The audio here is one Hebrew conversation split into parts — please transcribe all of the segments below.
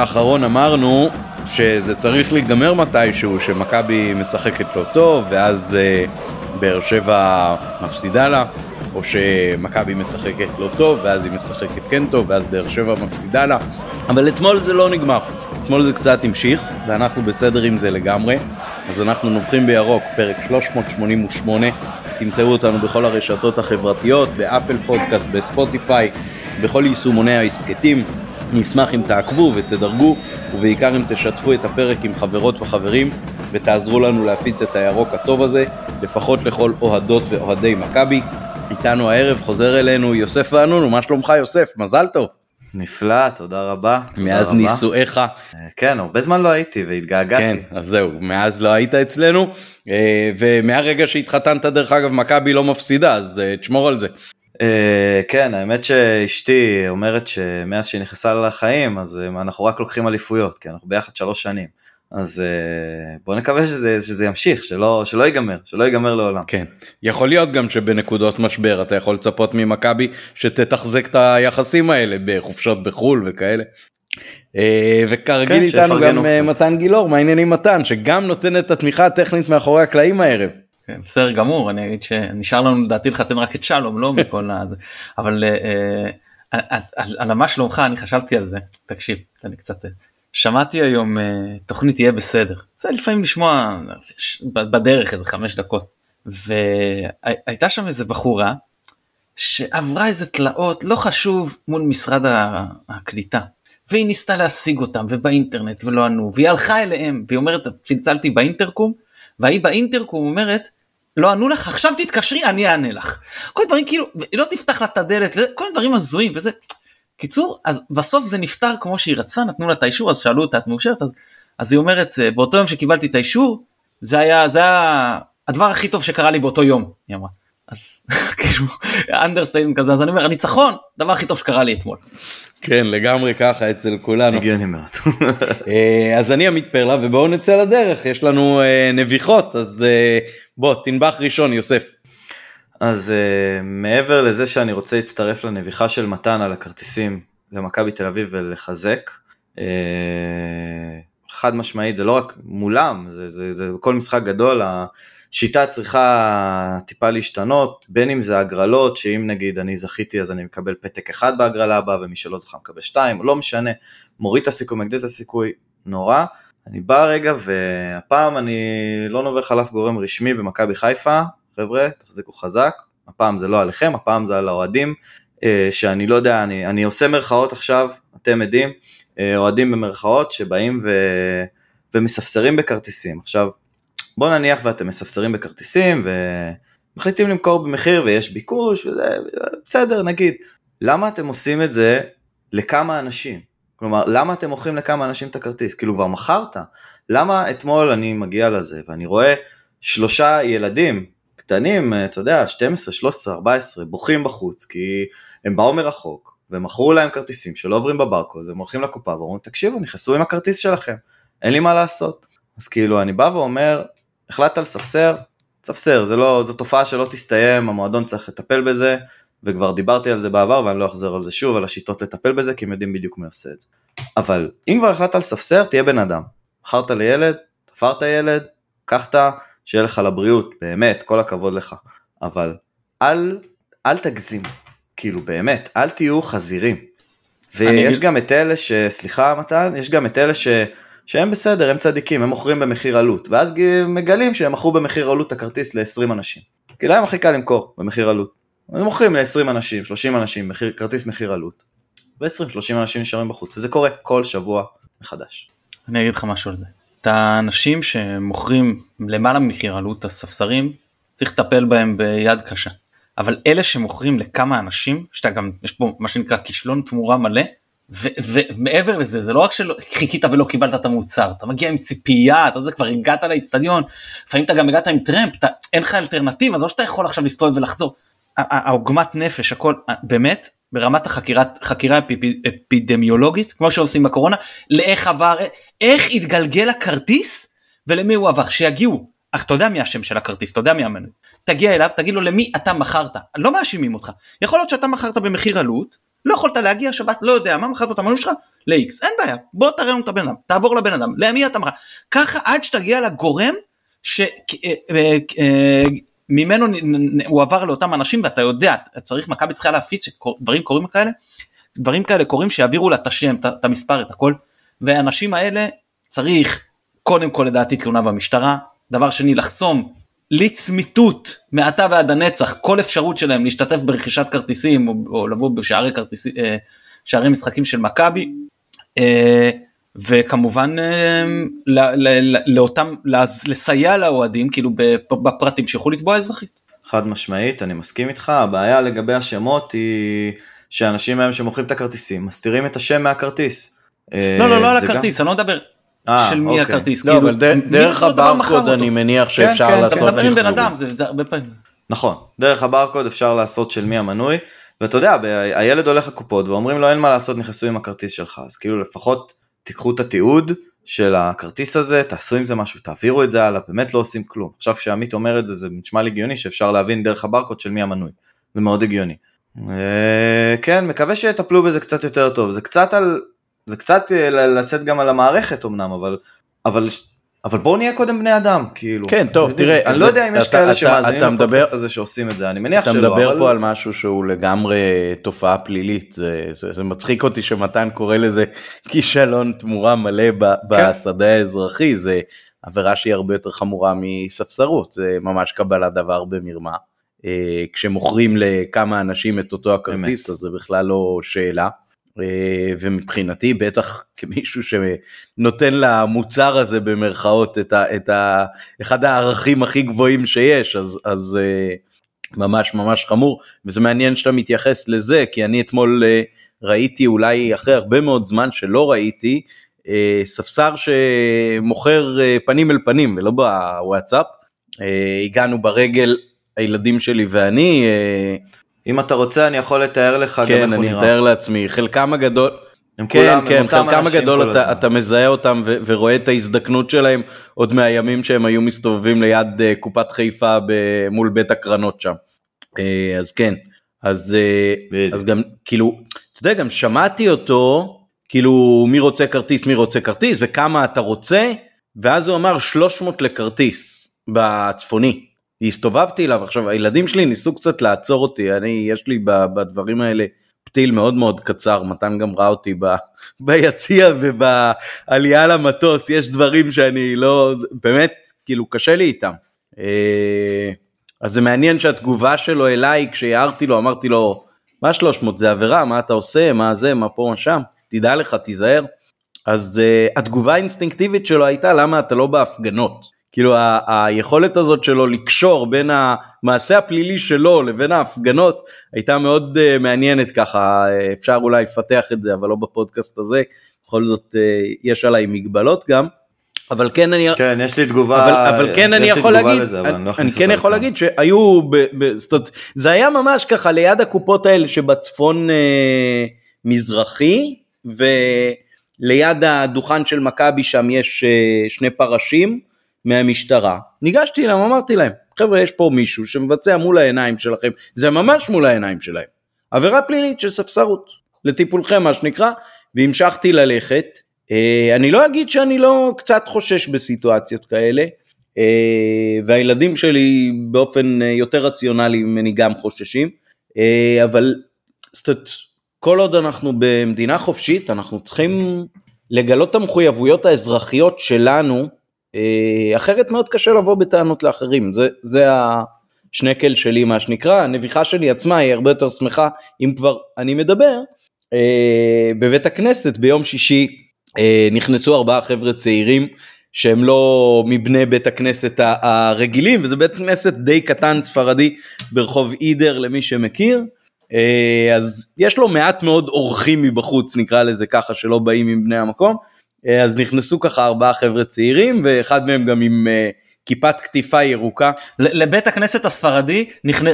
האחרון אמרנו שזה צריך להיגמר מתישהו, שמכבי משחקת לא טוב, ואז uh, באר שבע מפסידה לה, או שמכבי משחקת לא טוב, ואז היא משחקת כן טוב, ואז באר שבע מפסידה לה. אבל אתמול זה לא נגמר. אתמול זה קצת המשיך, ואנחנו בסדר עם זה לגמרי. אז אנחנו נובחים בירוק, פרק 388. תמצאו אותנו בכל הרשתות החברתיות, באפל פודקאסט, בספוטיפיי, בכל יישומוני ההסכתים. נשמח אם תעקבו ותדרגו, ובעיקר אם תשתפו את הפרק עם חברות וחברים, ותעזרו לנו להפיץ את הירוק הטוב הזה, לפחות לכל אוהדות ואוהדי מכבי. איתנו הערב חוזר אלינו יוסף ואנונו, מה שלומך יוסף? מזל טוב. נפלא, תודה רבה. מאז נישואיך. אה, כן, הרבה זמן לא הייתי והתגעגעתי. כן, אז זהו, מאז לא היית אצלנו, אה, ומהרגע שהתחתנת דרך אגב מכבי לא מפסידה, אז אה, תשמור על זה. כן, האמת שאשתי אומרת שמאז שהיא נכנסה לחיים, אז אנחנו רק לוקחים אליפויות, כי אנחנו ביחד שלוש שנים. אז אה, בוא נקווה שזה, שזה ימשיך, שלא, שלא ייגמר, שלא ייגמר לעולם. כן, יכול להיות גם שבנקודות משבר אתה יכול לצפות ממכבי שתתחזק את היחסים האלה בחופשות בחו"ל וכאלה. אה, וכרגיל כן, איתנו גם אה, קצת. מתן גילאור, מה העניינים מתן, שגם נותן את התמיכה הטכנית מאחורי הקלעים הערב. כן, בסדר גמור, אני אגיד שנשאר לנו לדעתי לחתן רק את שלום, לא מכל הזה, אבל על מה שלומך אני חשבתי על זה, תקשיב, אני קצת שמעתי היום תוכנית יהיה בסדר. זה לפעמים לשמוע בדרך איזה חמש דקות. והייתה שם איזה בחורה שעברה איזה תלאות לא חשוב מול משרד הקליטה. והיא ניסתה להשיג אותם ובאינטרנט ולא ענו. והיא הלכה אליהם והיא אומרת צלצלתי באינטרקום והיא באינטרקום אומרת לא ענו לך עכשיו תתקשרי אני אענה לך כל דברים כאילו לא תפתח לה את הדלת כל דברים הזויים וזה קיצור, אז בסוף זה נפתר כמו שהיא רצתה, נתנו לה את האישור, אז שאלו אותה, את מאושרת? אז, אז היא אומרת, באותו יום שקיבלתי את האישור, זה היה, זה היה הדבר הכי טוב שקרה לי באותו יום, היא אמרה. אז כאילו, understatement כזה, אז אני אומר, הניצחון, דבר הכי טוב שקרה לי אתמול. כן, לגמרי ככה אצל כולנו. הגיוני מאוד. אה, אז אני עמית פרלה, ובואו נצא לדרך, יש לנו אה, נביחות, אז אה, בוא, תנבח ראשון, יוסף. אז uh, מעבר לזה שאני רוצה להצטרף לנביחה של מתן על הכרטיסים למכבי תל אביב ולחזק, uh, חד משמעית זה לא רק מולם, זה, זה, זה כל משחק גדול, השיטה צריכה טיפה להשתנות, בין אם זה הגרלות, שאם נגיד אני זכיתי אז אני מקבל פתק אחד בהגרלה הבאה ומי שלא זכה מקבל שתיים, לא משנה, מוריד את הסיכוי, מגדיל את הסיכוי, נורא. אני בא רגע והפעם אני לא נובח על אף גורם רשמי במכבי חיפה, חבר'ה, תחזיקו חזק, הפעם זה לא עליכם, הפעם זה על האוהדים, אה, שאני לא יודע, אני, אני עושה מרכאות עכשיו, אתם עדים, אה, אוהדים במרכאות שבאים ו, ומספסרים בכרטיסים. עכשיו, בואו נניח ואתם מספסרים בכרטיסים ומחליטים למכור במחיר ויש ביקוש, וזה, בסדר, נגיד. למה אתם עושים את זה לכמה אנשים? כלומר, למה אתם מוכרים לכמה אנשים את הכרטיס? כאילו כבר מכרת? למה אתמול אני מגיע לזה ואני רואה שלושה ילדים קטנים, אתה יודע, 12, 13, 14, בוכים בחוץ, כי הם באו מרחוק, ומכרו להם כרטיסים שלא עוברים בברקוד, והם הולכים לקופה ואומרים, תקשיבו, נכנסו עם הכרטיס שלכם, אין לי מה לעשות. אז כאילו, אני בא ואומר, החלטת לספסר, ספסר, זה לא, זו תופעה שלא תסתיים, המועדון צריך לטפל בזה, וכבר דיברתי על זה בעבר ואני לא אחזור על זה שוב, על השיטות לטפל בזה, כי הם יודעים בדיוק מי עושה את זה. אבל אם כבר החלטת לספסר, תהיה בן אדם. מכרת לילד, תפרת ילד, קחת שיהיה לך לבריאות, באמת, כל הכבוד לך. אבל אל, אל תגזים, כאילו באמת, אל תהיו חזירים. ויש אני... גם את אלה ש... סליחה מתן, יש גם את אלה ש... שהם בסדר, הם צדיקים, הם מוכרים במחיר עלות, ואז מגלים שהם מכרו במחיר עלות את הכרטיס ל-20 אנשים. כי להם הכי קל למכור במחיר עלות. הם מוכרים ל-20 אנשים, 30 אנשים, מחיר, כרטיס מחיר עלות. ו-20-30 אנשים נשארים בחוץ, וזה קורה כל שבוע מחדש. אני אגיד לך משהו על זה. את האנשים שמוכרים למעלה ממחיר עלות הספסרים, צריך לטפל בהם ביד קשה. אבל אלה שמוכרים לכמה אנשים, שאתה גם, יש פה מה שנקרא כישלון תמורה מלא, ומעבר לזה, זה לא רק שחיכית ולא קיבלת את המוצר, אתה מגיע עם ציפייה, אתה יודע, כבר הגעת לאיצטדיון, לפעמים אתה גם הגעת עם טרמפ, אתה, אין לך אלטרנטיבה, זה לא שאתה יכול עכשיו להסתובב ולחזור. העוגמת נפש, הכל, באמת, ברמת החקירת, חקירה אפידמיולוגית, כמו שעושים בקורונה, לאיך עבר, איך התגלגל הכרטיס ולמי הוא עבר, שיגיעו. אך אתה יודע מי השם של הכרטיס, אתה יודע מי המנוי. תגיע אליו, תגיד לו למי אתה מכרת. לא מאשימים אותך. יכול להיות שאתה מכרת במחיר עלות, לא יכולת להגיע שבת, לא יודע מה, מכרת את המנוי שלך, ל-X, אין בעיה, בוא תראה לנו את הבן אדם, תעבור לבן אדם, למי אתה מראה, ככה עד שתגיע לגורם שממנו הוא עבר לאותם אנשים ואתה יודע, צריך, מכבי צריכה להפיץ שדברים קורים כאלה, דברים כאלה קורים שיעבירו לה את השם, את המספר, את הכל, והאנשים האלה צריך קודם כל לדעתי תלונה במשטרה, דבר שני לחסום לצמיתות מעתה ועד הנצח כל אפשרות שלהם להשתתף ברכישת כרטיסים או, או לבוא בשערי כרטיסים, אה, שערי משחקים של מכבי. אה, וכמובן אה, לאותם, לסייע לאוהדים כאילו בפרטים שיוכלו לתבוע אזרחית. חד משמעית, אני מסכים איתך, הבעיה לגבי השמות היא שאנשים היום שמוכרים את הכרטיסים מסתירים את השם מהכרטיס. לא, לא, לא על הכרטיס, אני לא מדבר 아, אה, של מי אוקיי. הכרטיס. לא, כאילו, אבל ד, דרך הברקוד אני מניח כן, שאפשר כן, לעשות מחזורים. אתה מדבר עם בן אדם, זה, זה הרבה פעמים. נכון, דרך הברקוד אפשר לעשות של מי המנוי, ואתה יודע, הילד הולך לקופות ואומרים לו אין מה לעשות, נכנסו עם הכרטיס שלך, אז כאילו לפחות תיקחו את התיעוד של הכרטיס הזה, תעשו עם זה משהו, תעבירו את זה הלאה, באמת לא עושים כלום. עכשיו כשעמית אומר את זה, זה נשמע לי הגיוני שאפשר להבין דרך הברקוד של מי המנוי, זה מאוד הגיוני. אה, כן, מקווה שיטפלו בזה קצת יותר טוב, זה קצת על זה קצת אה, לצאת גם על המערכת אמנם, אבל, אבל, אבל בואו נהיה קודם בני אדם, כאילו. כן, טוב, תראה, אני לא יודע אם יש כאלה שמאזינים לפודקאסט הזה שעושים את זה, אני מניח שלא, אתה מדבר פה על משהו שהוא לגמרי תופעה פלילית, זה, מצחיק אותי שמתן קורא לזה כישלון תמורה מלא כן. בשדה האזרחי, זה עבירה שהיא הרבה יותר חמורה מספסרות, זה ממש קבלת דבר במרמה. אה, כשמוכרים לכמה אנשים את אותו הכרטיס, אז זה בכלל לא שאלה. אה, ומבחינתי בטח כמישהו שנותן למוצר הזה במרכאות את, ה, את ה, אחד הערכים הכי גבוהים שיש אז, אז אה, ממש ממש חמור. וזה מעניין שאתה מתייחס לזה כי אני אתמול אה, ראיתי אולי אחרי הרבה מאוד זמן שלא ראיתי ספסר שמוכר פנים אל פנים ולא בוואטסאפ. הגענו ברגל הילדים שלי ואני אם אתה רוצה אני יכול לתאר לך כן, גם איך הוא נראה. כן, אני מתאר לעצמי, חלקם הגדול, כן, כן, חלקם הגדול אתה, אתה מזהה אותם ו- ורואה את ההזדקנות שלהם עוד מהימים שהם היו מסתובבים ליד uh, קופת חיפה ב- מול בית הקרנות שם. Uh, אז כן, אז, uh, אז גם כאילו, אתה יודע, גם שמעתי אותו, כאילו מי רוצה כרטיס, מי רוצה כרטיס וכמה אתה רוצה, ואז הוא אמר 300 לכרטיס בצפוני. הסתובבתי אליו עכשיו הילדים שלי ניסו קצת לעצור אותי אני יש לי בדברים האלה פתיל מאוד מאוד קצר מתן גם ראה אותי ב, ביציע ובעלייה למטוס יש דברים שאני לא באמת כאילו קשה לי איתם. אה, אז זה מעניין שהתגובה שלו אליי כשהערתי לו אמרתי לו מה 300 זה עבירה מה אתה עושה מה זה מה פה מה שם תדע לך תיזהר. אז uh, התגובה האינסטינקטיבית שלו הייתה למה אתה לא בהפגנות. כאילו ה- היכולת הזאת שלו לקשור בין המעשה הפלילי שלו לבין ההפגנות הייתה מאוד uh, מעניינת ככה, אפשר אולי לפתח את זה אבל לא בפודקאסט הזה, בכל זאת uh, יש עליי מגבלות גם. אבל כן אני, כן יש לי תגובה, אבל, אבל כן אני יכול להגיד, לזה, אני, לא אני כן יכול להגיד שהיו, ב, ב, זאת אומרת, זה היה ממש ככה ליד הקופות האלה שבצפון אה, מזרחי וליד הדוכן של מכבי שם יש אה, שני פרשים מהמשטרה, ניגשתי אליהם, אמרתי להם, חבר'ה יש פה מישהו שמבצע מול העיניים שלכם, זה ממש מול העיניים שלהם, עבירה פלילית של ספסרות, לטיפולכם מה שנקרא, והמשכתי ללכת, אה, אני לא אגיד שאני לא קצת חושש בסיטואציות כאלה, אה, והילדים שלי באופן אה, יותר רציונלי ממני גם חוששים, אבל זאת כל עוד אנחנו במדינה חופשית אנחנו צריכים לגלות את המחויבויות האזרחיות שלנו אחרת מאוד קשה לבוא בטענות לאחרים, זה, זה השנקל שלי מה שנקרא, הנביכה שלי עצמה היא הרבה יותר שמחה אם כבר אני מדבר. אה, בבית הכנסת ביום שישי אה, נכנסו ארבעה חבר'ה צעירים שהם לא מבני בית הכנסת הרגילים וזה בית כנסת די קטן ספרדי ברחוב אידר למי שמכיר. אז יש לו מעט מאוד אורחים מבחוץ נקרא לזה ככה שלא באים עם בני המקום אה, אז נכנסו ככה ארבעה חבר'ה צעירים ואחד מהם גם עם uh, כיפת קטיפה ירוקה. לבית הכנסת הספרדי נכנ...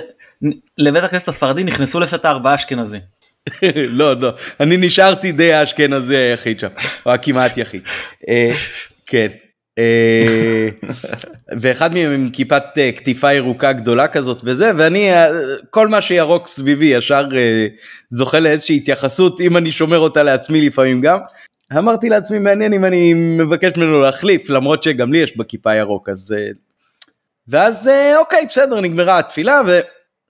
לבית הכנסת הספרדי נכנסו לפתע ארבעה אשכנזים. לא לא אני נשארתי די האשכנזי היחיד שם או הכמעט יחיד. uh, כן אה, ואחד מהם עם כיפת אה, כתיפה ירוקה גדולה כזאת וזה ואני אה, כל מה שירוק סביבי ישר זוכה לאיזושהי התייחסות אם אני שומר אותה לעצמי לפעמים גם. אמרתי לעצמי מעניין אם אני מבקש ממנו להחליף למרות שגם לי יש בכיפה ירוק אז ואז אוקיי בסדר נגמרה התפילה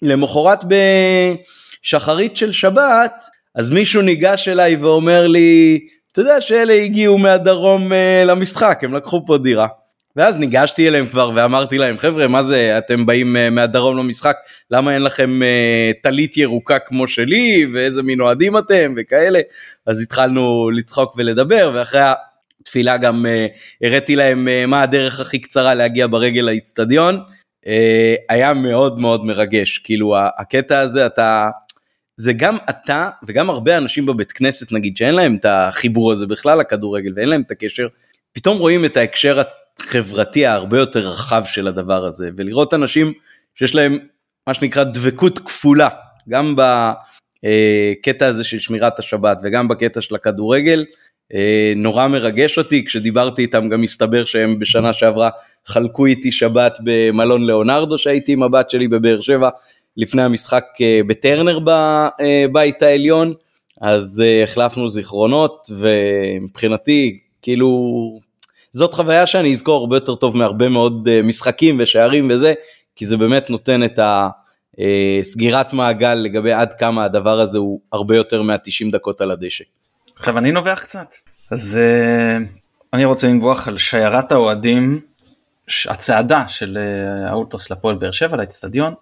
ולמחרת בשחרית של שבת אז מישהו ניגש אליי ואומר לי אתה יודע שאלה הגיעו מהדרום uh, למשחק, הם לקחו פה דירה. ואז ניגשתי אליהם כבר ואמרתי להם חבר'ה מה זה אתם באים uh, מהדרום למשחק למה אין לכם אה, טלית ירוקה כמו שלי ואיזה מין אוהדים אתם וכאלה? אז התחלנו לצחוק ולדבר ואחרי התפילה גם uh, הראיתי להם מה הדרך הכי קצרה להגיע ברגל לאיצטדיון היה מאוד מאוד מרגש כאילו הקטע הזה אתה זה גם אתה וגם הרבה אנשים בבית כנסת נגיד שאין להם את החיבור הזה בכלל לכדורגל ואין להם את הקשר, פתאום רואים את ההקשר החברתי ההרבה יותר רחב של הדבר הזה ולראות אנשים שיש להם מה שנקרא דבקות כפולה גם בקטע הזה של שמירת השבת וגם בקטע של הכדורגל. אה, נורא מרגש אותי כשדיברתי איתם גם מסתבר שהם בשנה שעברה חלקו איתי שבת במלון ליאונרדו שהייתי עם הבת שלי בבאר שבע לפני המשחק אה, בטרנר בבית אה, העליון, אז החלפנו זיכרונות ומבחינתי כאילו זאת חוויה שאני אזכור הרבה יותר טוב מהרבה מאוד משחקים ושערים וזה, כי זה באמת נותן את הסגירת מעגל לגבי עד כמה הדבר הזה הוא הרבה יותר מה-90 דקות על הדשא. עכשיו אני נובח קצת, אז אני רוצה לנבוח על שיירת האוהדים, הצעדה של האולטוס לפועל באר שבע לאצטדיון.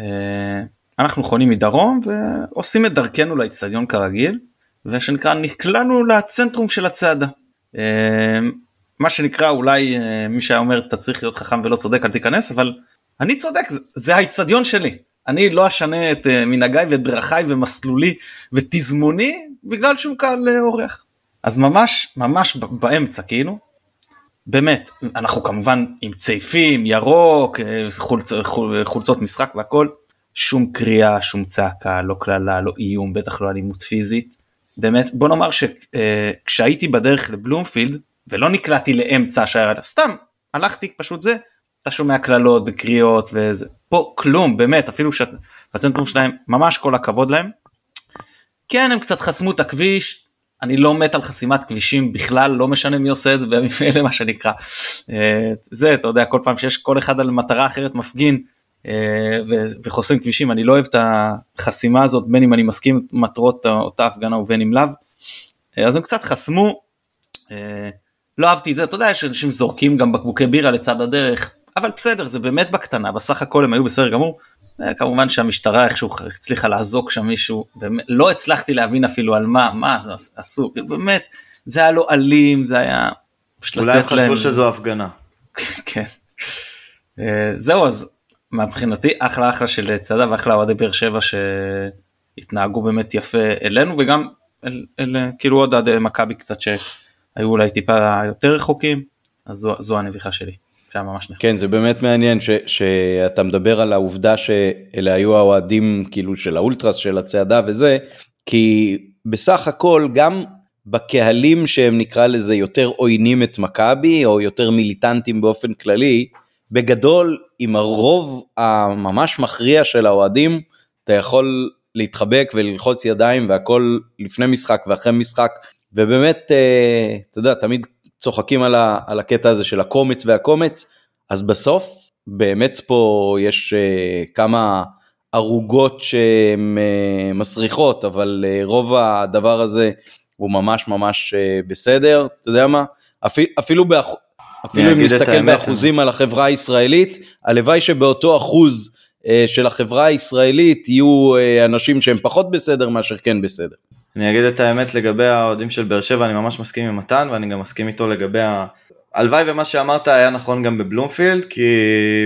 אה, אנחנו חונים מדרום ועושים את דרכנו לאצטדיון כרגיל ושנקרא נקלענו לצנטרום של הצעדה. אה, מה שנקרא אולי אה, מי שהיה אומר אתה צריך להיות חכם ולא צודק אל תיכנס אבל אני צודק זה האצטדיון שלי אני לא אשנה את מנהגיי ודרכיי ומסלולי ותזמוני בגלל שהוא קהל אורח. אז ממש ממש באמצע כאילו באמת אנחנו כמובן עם צעיפים ירוק חולצ, חולצות משחק והכל שום קריאה שום צעקה לא קללה לא איום בטח לא אלימות פיזית באמת בוא נאמר שכשהייתי בדרך לבלומפילד ולא נקלעתי לאמצע השיירה סתם הלכתי פשוט זה אתה שומע קללות וקריאות וזה פה כלום באמת אפילו שהצנטרום שלהם ממש כל הכבוד להם. כן הם קצת חסמו את הכביש אני לא מת על חסימת כבישים בכלל לא משנה מי עושה את זה בימים אלה מה שנקרא. אה, זה אתה יודע כל פעם שיש כל אחד על מטרה אחרת מפגין אה, וחוסם כבישים אני לא אוהב את החסימה הזאת בין אם אני מסכים מטרות אותה הפגנה ובין אם לאו. אה, אז הם קצת חסמו. לא אהבתי את זה אתה יודע יש אנשים זורקים גם בקבוקי בירה לצד הדרך אבל בסדר זה באמת בקטנה בסך הכל הם היו בסדר גמור. כמובן שהמשטרה איכשהו הצליחה לעזוק שם מישהו, באמת, לא הצלחתי להבין אפילו על מה, מה זה עשו, כאילו, באמת, זה היה לא אלים, זה היה... אולי הם חשבו להם... שזו הפגנה. כן. אה, זהו, אז מבחינתי אחלה אחלה של צעדה ואחלה אוהדי באר שבע שהתנהגו באמת יפה אלינו וגם אל, אל, כאילו עוד עד מכבי קצת שהיו אולי טיפה יותר רחוקים, אז זו, זו הנביכה שלי. שהיה ממש נחמד. כן זה באמת מעניין ש, שאתה מדבר על העובדה שאלה היו האוהדים כאילו של האולטרס של הצעדה וזה כי בסך הכל גם בקהלים שהם נקרא לזה יותר עוינים את מכבי או יותר מיליטנטים באופן כללי בגדול עם הרוב הממש מכריע של האוהדים אתה יכול להתחבק וללחוץ ידיים והכל לפני משחק ואחרי משחק ובאמת אה, אתה יודע תמיד צוחקים על, ה, על הקטע הזה של הקומץ והקומץ, אז בסוף באמת פה יש uh, כמה ערוגות שהן uh, מסריחות, אבל רוב הדבר הזה הוא ממש ממש בסדר, אתה יודע מה? אפילו, אפילו, באח... אפילו אם נסתכל באחוזים על החברה הישראלית, הלוואי שבאותו אחוז של החברה הישראלית יהיו אנשים שהם פחות בסדר מאשר כן בסדר. אני אגיד את האמת לגבי האוהדים של באר שבע, אני ממש מסכים עם מתן ואני גם מסכים איתו לגבי ה... הלוואי ומה שאמרת היה נכון גם בבלומפילד, כי...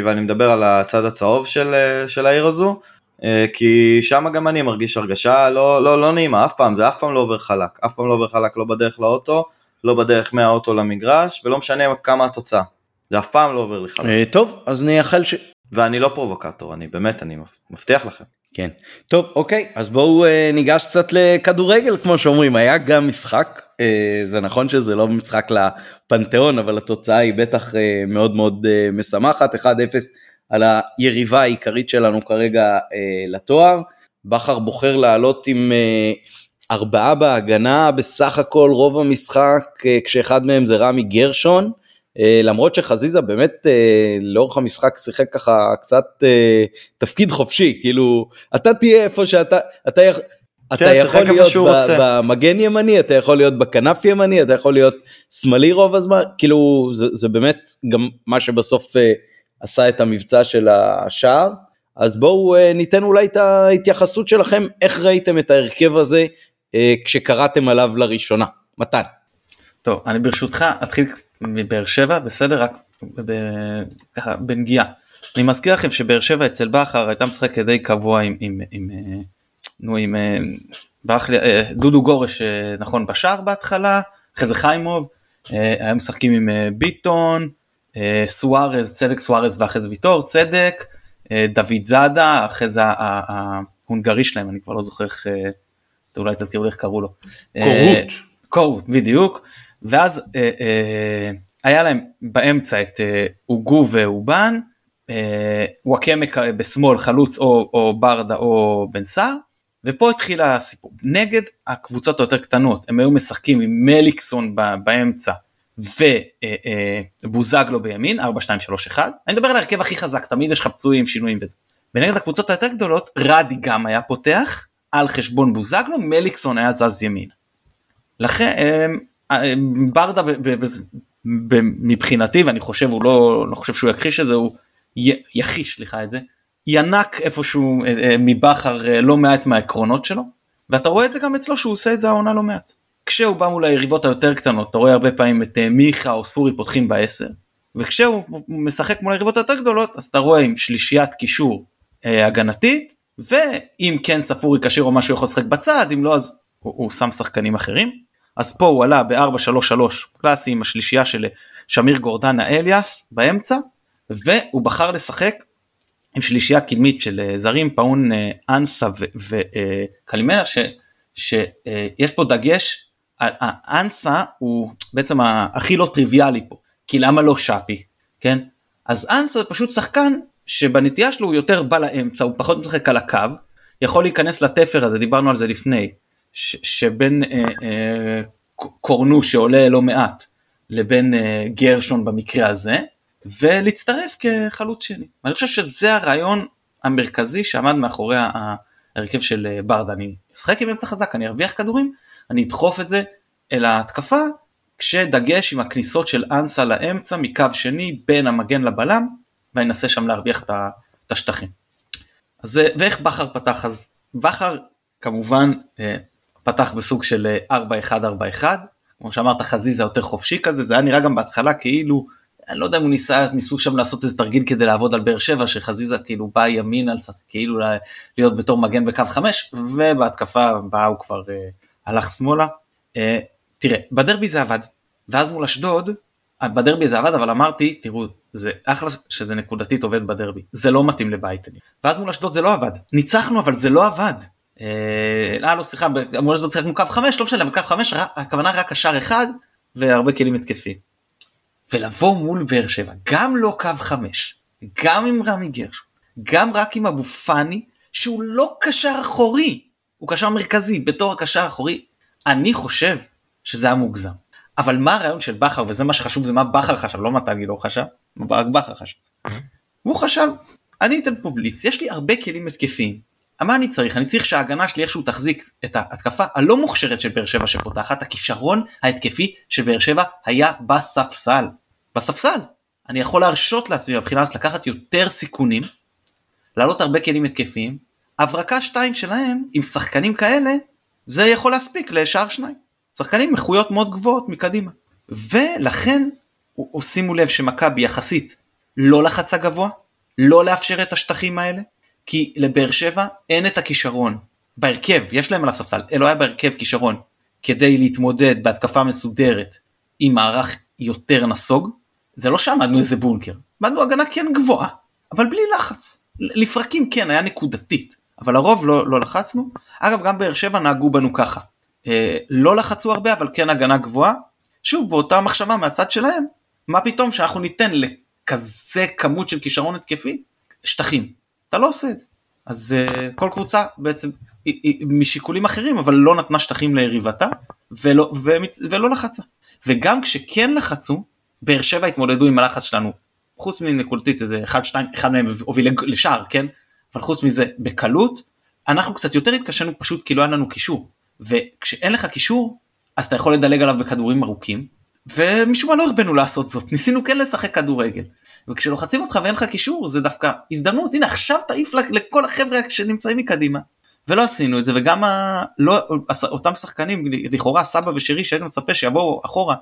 ואני מדבר על הצד הצהוב של, של העיר הזו, אה, כי שם גם אני מרגיש הרגשה לא, לא, לא נעימה, אף פעם, זה אף פעם לא עובר חלק, אף פעם לא עובר חלק לא בדרך לאוטו, לא בדרך מהאוטו למגרש, ולא משנה כמה התוצאה, זה אף פעם לא עובר לי חלק. אה, טוב, אז נייחל ש... ואני לא פרובוקטור, אני באמת, אני מבטיח לכם. כן. טוב, אוקיי, אז בואו אה, ניגש קצת לכדורגל, כמו שאומרים, היה גם משחק אה, זה נכון שזה לא משחק לפנתיאון אבל התוצאה היא בטח אה, מאוד מאוד אה, משמחת 1-0 על היריבה העיקרית שלנו כרגע לתואר. בכר בוחר לעלות עם ארבעה בהגנה בסך הכל רוב המשחק כשאחד מהם זה רמי גרשון. למרות שחזיזה באמת לאורך המשחק שיחק ככה קצת תפקיד חופשי כאילו אתה תהיה איפה שאתה אתה אתה כן, יכול להיות במגן ימני, אתה יכול להיות בכנף ימני, אתה יכול להיות שמאלי רוב הזמן, כאילו זה, זה באמת גם מה שבסוף uh, עשה את המבצע של השער. אז בואו uh, ניתן אולי את ההתייחסות שלכם, איך ראיתם את ההרכב הזה uh, כשקראתם עליו לראשונה. מתן. טוב, אני ברשותך אתחיל מבאר שבע, בסדר? רק ככה בנגיעה. אני מזכיר לכם שבאר שבע אצל בכר הייתה משחק די קבוע עם, עם, עם, עם נו עם אה, ברח לי אה, דודו גורש אה, נכון בשער בהתחלה אחרי זה חיימוב היו משחקים עם ביטון סוארז צדק סוארז ואחרי זה ויטור צדק דוד זאדה אחרי זה ההונגרי שלהם אני כבר לא זוכר איך אולי תזכירו לי איך קראו לו. קורות. קורות בדיוק ואז היה להם באמצע את אוגו ואובן וואקמה בשמאל חלוץ או, או ברדה או בן סער ופה התחיל הסיפור נגד הקבוצות היותר קטנות הם היו משחקים עם מליקסון באמצע ובוזגלו אה, בימין 4 2 3 1 אני מדבר על ההרכב הכי חזק תמיד יש לך פצועים שינויים וזה. ונגד הקבוצות היותר גדולות רדי גם היה פותח על חשבון בוזגלו מליקסון היה זז ימין. לכן אה, אה, ברדה מבחינתי ואני חושב הוא לא, לא חושב שהוא יכחיש את זה הוא יחיש סליחה את זה ינק איפשהו אה, אה, מבכר אה, לא מעט מהעקרונות שלו, ואתה רואה את זה גם אצלו שהוא עושה את זה העונה לא מעט. כשהוא בא מול היריבות היותר קטנות, אתה רואה הרבה פעמים את מיכה או ספורי פותחים בעשר, וכשהוא משחק מול היריבות היותר גדולות, אז אתה רואה עם שלישיית קישור אה, הגנתית, ואם כן ספורי כשיר או משהו יכול לשחק בצד, אם לא אז הוא, הוא שם שחקנים אחרים. אז פה הוא עלה ב-4-3-3 קלאסי עם השלישייה של שמיר גורדנה אליאס באמצע, והוא בחר לשחק עם שלישייה קדמית של אה, זרים פאון אה, אנסה וקלימנה שיש פה דגש, אנסה הוא בעצם הכי לא טריוויאלי פה, כי למה לא שפי, כן? אז אנסה זה פשוט שחקן שבנטייה שלו הוא יותר בא לאמצע, הוא פחות משחק על הקו, יכול להיכנס לתפר הזה, דיברנו על זה לפני, שבין אה, אה, קורנו שעולה לא מעט לבין אה, גרשון במקרה הזה, ולהצטרף כחלוץ שני. אני חושב שזה הרעיון המרכזי שעמד מאחורי ההרכב של אה, ברדה. אני אשחק עם אמצע חזק, אני ארוויח כדורים, אני אדחוף את זה אל ההתקפה, כשדגש עם הכניסות של אנסה לאמצע מקו שני בין המגן לבלם, ואני אנסה שם להרוויח את השטחים. אז, אה, ואיך בכר פתח? אז בכר כמובן אה, פתח בסוג של 4-1-4-1, כמו שאמרת חזיזה יותר חופשי כזה, זה היה נראה גם בהתחלה כאילו אני לא יודע אם הוא ניסה, ניסו שם לעשות איזה תרגיל כדי לעבוד על באר שבע, שחזיזה כאילו בא ימין על כאילו להיות בתור מגן בקו חמש, ובהתקפה הבאה הוא כבר אה, הלך שמאלה. אה, תראה, בדרבי זה עבד, ואז מול אשדוד, בדרבי זה עבד, אבל אמרתי, תראו, זה אחלה שזה נקודתית עובד בדרבי, זה לא מתאים לבייטני. ואז מול אשדוד זה לא עבד, ניצחנו אבל זה לא עבד. אה, אה לא סליחה, מול אשדוד שיחקנו קו חמש, לא משנה, אבל קו חמש, הכוונה רק השאר אחד, והרבה כלים התקפיים. ולבוא מול באר שבע, גם לא קו חמש, גם עם רמי גרשון, גם רק עם אבו פאני, שהוא לא קשר אחורי, הוא קשר מרכזי, בתור הקשר האחורי, אני חושב שזה היה מוגזם. אבל מה הרעיון של בכר, וזה מה שחשוב, זה מה בכר חשב, לא מתן גילאור חשב, רק בכר חשב. הוא חשב, אני אתן פה בליץ, יש לי הרבה כלים התקפיים. מה אני צריך? אני צריך שההגנה שלי איכשהו תחזיק את ההתקפה הלא מוכשרת של באר שבע שפותחת, הכישרון ההתקפי של באר שבע היה בספסל. בספסל. אני יכול להרשות לעצמי מבחינה הזאת לקחת יותר סיכונים, לעלות הרבה כלים התקפיים, הברקה 2 שלהם עם שחקנים כאלה, זה יכול להספיק לשער שניים. שחקנים איכויות מאוד גבוהות מקדימה. ולכן, שימו לב שמכבי יחסית לא לחצה גבוה, לא לאפשר את השטחים האלה, כי לבאר שבע אין את הכישרון. בהרכב, יש להם על הספסל, לא היה בהרכב כישרון כדי להתמודד בהתקפה מסודרת עם מערך יותר נסוג, זה לא שעמדנו איזה בונקר, עמדנו הגנה כן גבוהה, אבל בלי לחץ. לפרקים כן, היה נקודתית, אבל הרוב לא, לא לחצנו. אגב, גם באר שבע נהגו בנו ככה. אה, לא לחצו הרבה אבל כן הגנה גבוהה. שוב באותה מחשבה מהצד שלהם מה פתאום שאנחנו ניתן לכזה כמות של כישרון התקפי שטחים. אתה לא עושה את זה. אז אה, כל קבוצה בעצם משיקולים אחרים אבל לא נתנה שטחים ליריבתה ולא, ולא לחצה. וגם כשכן לחצו באר שבע התמודדו עם הלחץ שלנו. חוץ מנקודתית איזה אחד שתיים אחד מהם הוביל לשער כן? אבל חוץ מזה בקלות אנחנו קצת יותר התקשינו פשוט כי לא היה לנו קישור. וכשאין לך קישור אז אתה יכול לדלג עליו בכדורים ארוכים ומשום מה לא הרבנו לעשות זאת. ניסינו כן לשחק כדורגל וכשלוחצים אותך ואין לך קישור זה דווקא הזדמנות הנה עכשיו תעיף לכל החבר'ה שנמצאים מקדימה ולא עשינו את זה וגם ה... לא, אותם שחקנים לכאורה סבא ושרי שהייתי מצפה שיבואו אחורה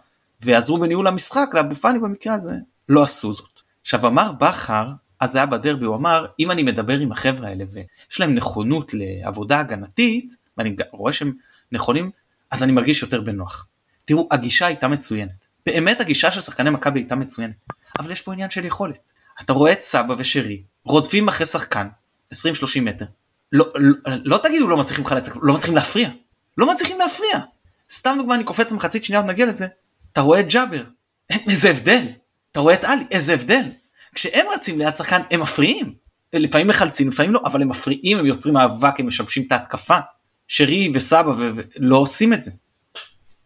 ויעזרו בניהול המשחק לאבו פאני במקרה הזה לא עשו זאת. עכשיו אמר בכר אז היה בדרבי הוא אמר אם אני מדבר עם החבר'ה האלה ויש להם נכונות לעבודה הגנתית ואני רואה שהם נכונים אז אני מרגיש יותר בנוח. תראו הגישה הייתה מצוינת באמת הגישה של שחקני מכבי הייתה מצוינת. אבל יש פה עניין של יכולת. אתה רואה את סבא ושרי רודפים אחרי שחקן 20-30 מטר. לא, לא, לא תגידו לא מצליחים לחלץ לא מצליחים להפריע. לא מצליחים להפריע. סתם דוגמא אני קופץ מחצית שנייה עוד נגיע לזה. אתה רואה את ג'אבר. איזה הבדל. אתה רואה את עלי איזה הבדל. כשהם רצים ליד שחקן הם מפריעים. לפעמים מחלצים לפעמים לא אבל הם מפריעים הם יוצרים מאבק הם משבשים את ההתקפה. שרי וסבא ולא עושים את זה.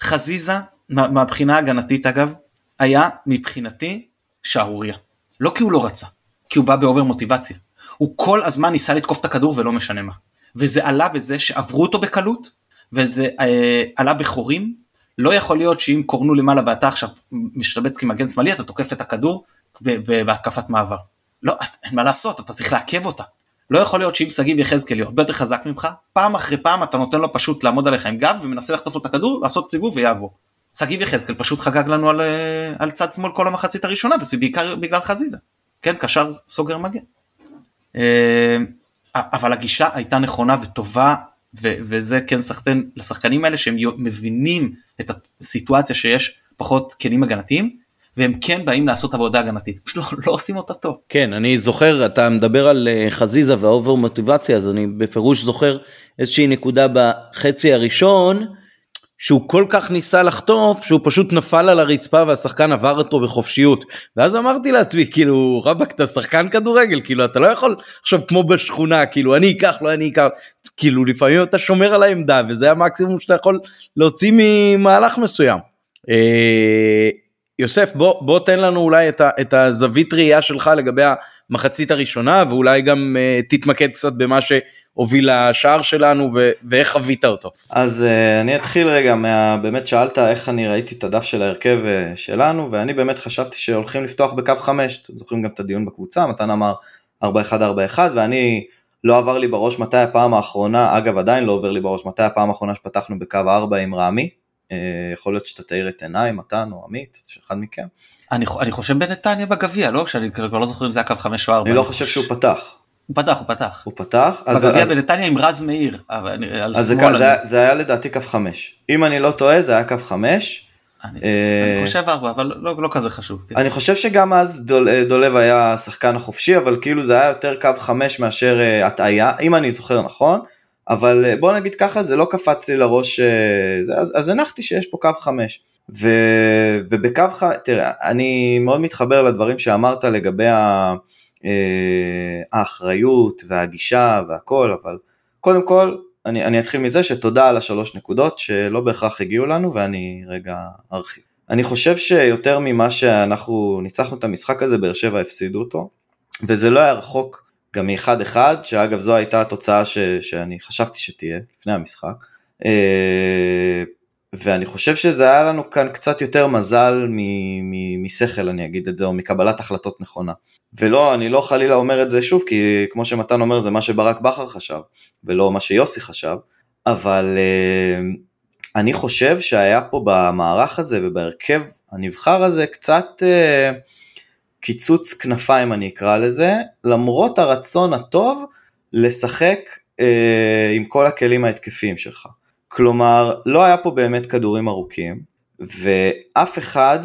חזיזה מהבחינה ההגנתית אגב היה מבחינתי שערוריה לא כי הוא לא רצה כי הוא בא באובר מוטיבציה הוא כל הזמן ניסה לתקוף את הכדור ולא משנה מה וזה עלה בזה שעברו אותו בקלות וזה אה, עלה בחורים לא יכול להיות שאם קורנו למעלה ואתה עכשיו משתבץ כמגן שמאלי אתה תוקף את הכדור בהתקפת מעבר. לא, אין מה לעשות, אתה צריך לעכב אותה. לא יכול להיות שאם שגיב יחזקאל יהיה הרבה יותר חזק ממך, פעם אחרי פעם אתה נותן לו פשוט לעמוד עליך עם גב ומנסה לחטוף לו את הכדור, לעשות סיבוב ויעבור. שגיב יחזקאל פשוט חגג לנו על, אה, על צד שמאל כל המחצית הראשונה וזה בעיקר בגלל חזיזה. כן, קשר סוגר מגן. אה, אבל הגישה הייתה נכונה וטובה ו- וזה כן סחטן לשחקנים האלה שהם מבינים את הסיטואציה שיש פחות כלים הגנתיים והם כן באים לעשות עבודה הגנתית פשוט לא, לא עושים אותה טוב. כן אני זוכר אתה מדבר על אה, חזיזה והאובר מוטיבציה אז אני בפירוש זוכר איזושהי נקודה בחצי הראשון שהוא כל כך ניסה לחטוף שהוא פשוט נפל על הרצפה והשחקן עבר אותו בחופשיות ואז אמרתי לעצמי כאילו רבאק אתה שחקן כדורגל כאילו אתה לא יכול עכשיו כמו בשכונה כאילו אני אקח לא אני אקח כאילו לפעמים אתה שומר על העמדה וזה המקסימום שאתה יכול להוציא ממהלך מסוים. אה, יוסף בוא בוא תן לנו אולי את, ה, את הזווית ראייה שלך לגבי המחצית הראשונה ואולי גם uh, תתמקד קצת במה שהוביל לשער שלנו ו, ואיך חווית אותו. אז uh, אני אתחיל רגע מה... באמת שאלת איך אני ראיתי את הדף של ההרכב uh, שלנו ואני באמת חשבתי שהולכים לפתוח בקו 5 אתם זוכרים גם את הדיון בקבוצה מתן אמר 4-1-4-1 ואני לא עבר לי בראש מתי הפעם האחרונה אגב עדיין לא עובר לי בראש מתי הפעם האחרונה שפתחנו בקו 4 עם רמי אה, יכול להיות שאתה תאיר את עיניי, מתן או עמית, שאחד מכם. אני, אני חושב בנתניה בגביע, לא? שאני כבר לא זוכר אם זה היה קו חמש או ארבע. אני לא חושב שהוא פתח. הוא פתח, הוא פתח. הוא פתח? בגביע בנתניה עם רז מאיר. אז זה, זה, זה, היה לדעתי קו חמש. אם אני לא טועה זה היה קו חמש. אני, אה, אני חושב ארבע, אבל לא, לא כזה חשוב. כן. אני חושב שגם אז דול, אה, דולב היה השחקן החופשי, אבל כאילו זה היה יותר קו חמש מאשר הטעיה, אם אני זוכר נכון. אבל אה, בוא נגיד ככה זה לא קפץ לי לראש אה, זה, אז, אז הנחתי שיש פה קו 5 ו, ובקו 5 תראה אני מאוד מתחבר לדברים שאמרת לגבי ה, האחריות והגישה והכל אבל קודם כל אני, אני אתחיל מזה שתודה על השלוש נקודות שלא בהכרח הגיעו לנו ואני רגע ארחיב. אני חושב שיותר ממה שאנחנו ניצחנו את המשחק הזה באר שבע הפסידו אותו וזה לא היה רחוק גם מאחד אחד, שאגב זו הייתה התוצאה ש, שאני חשבתי שתהיה לפני המשחק. ואני חושב שזה היה לנו כאן קצת יותר מזל משכל אני אגיד את זה, או מקבלת החלטות נכונה. ולא, אני לא חלילה אומר את זה שוב, כי כמו שמתן אומר זה מה שברק בכר חשב, ולא מה שיוסי חשב, אבל אה, אני חושב שהיה פה במערך הזה ובהרכב הנבחר הזה קצת... Uh, קיצוץ כנפיים אני אקרא לזה, למרות הרצון הטוב לשחק אה, עם כל הכלים ההתקפיים שלך. כלומר, לא היה פה באמת כדורים ארוכים, ואף אחד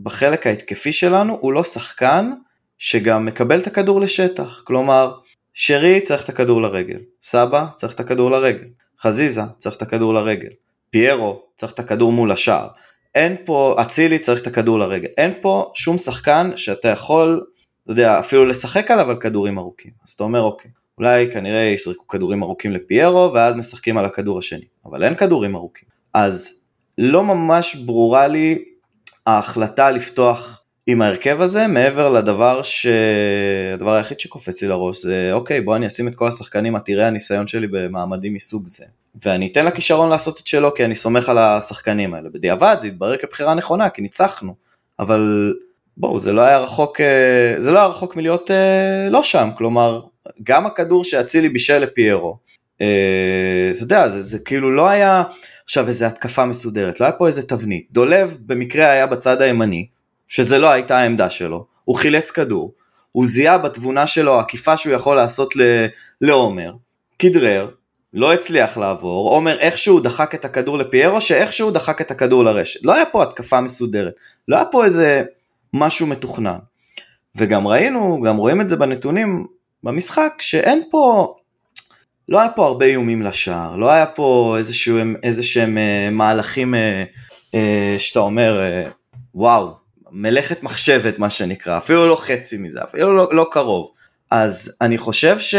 בחלק ההתקפי שלנו הוא לא שחקן שגם מקבל את הכדור לשטח. כלומר, שרי צריך את הכדור לרגל, סבא צריך את הכדור לרגל, חזיזה צריך את הכדור לרגל, פיירו צריך את הכדור מול השער. אין פה, אצילי צריך את הכדור לרגל. אין פה שום שחקן שאתה יכול, אתה יודע, אפילו לשחק עליו על כדורים ארוכים. אז אתה אומר, אוקיי, אולי כנראה ישחקו כדורים ארוכים לפיירו, ואז משחקים על הכדור השני. אבל אין כדורים ארוכים. אז לא ממש ברורה לי ההחלטה לפתוח עם ההרכב הזה, מעבר לדבר ש... הדבר היחיד שקופץ לי לראש זה, אוקיי, בוא אני אשים את כל השחקנים עתירי הניסיון שלי במעמדים מסוג זה. ואני אתן לכישרון לעשות את שלו כי אני סומך על השחקנים האלה. בדיעבד זה התברר כבחירה נכונה כי ניצחנו, אבל בואו זה לא היה רחוק, אה, זה לא היה רחוק מלהיות אה, לא שם, כלומר גם הכדור שאצילי בישל לפיירו, אה, אתה יודע זה, זה כאילו לא היה עכשיו איזה התקפה מסודרת, לא היה פה איזה תבנית, דולב במקרה היה בצד הימני, שזה לא הייתה העמדה שלו, הוא חילץ כדור, הוא זיהה בתבונה שלו עקיפה שהוא יכול לעשות לעומר, כדרר, לא הצליח לעבור, עומר איכשהו דחק את הכדור לפיירו, שאיכשהו דחק את הכדור לרשת. לא היה פה התקפה מסודרת, לא היה פה איזה משהו מתוכנן. וגם ראינו, גם רואים את זה בנתונים במשחק, שאין פה, לא היה פה הרבה איומים לשער, לא היה פה איזשהו, איזה שהם אה, מהלכים אה, אה, שאתה אומר, אה, וואו, מלאכת מחשבת מה שנקרא, אפילו לא חצי מזה, אפילו לא, לא קרוב. אז אני חושב ש...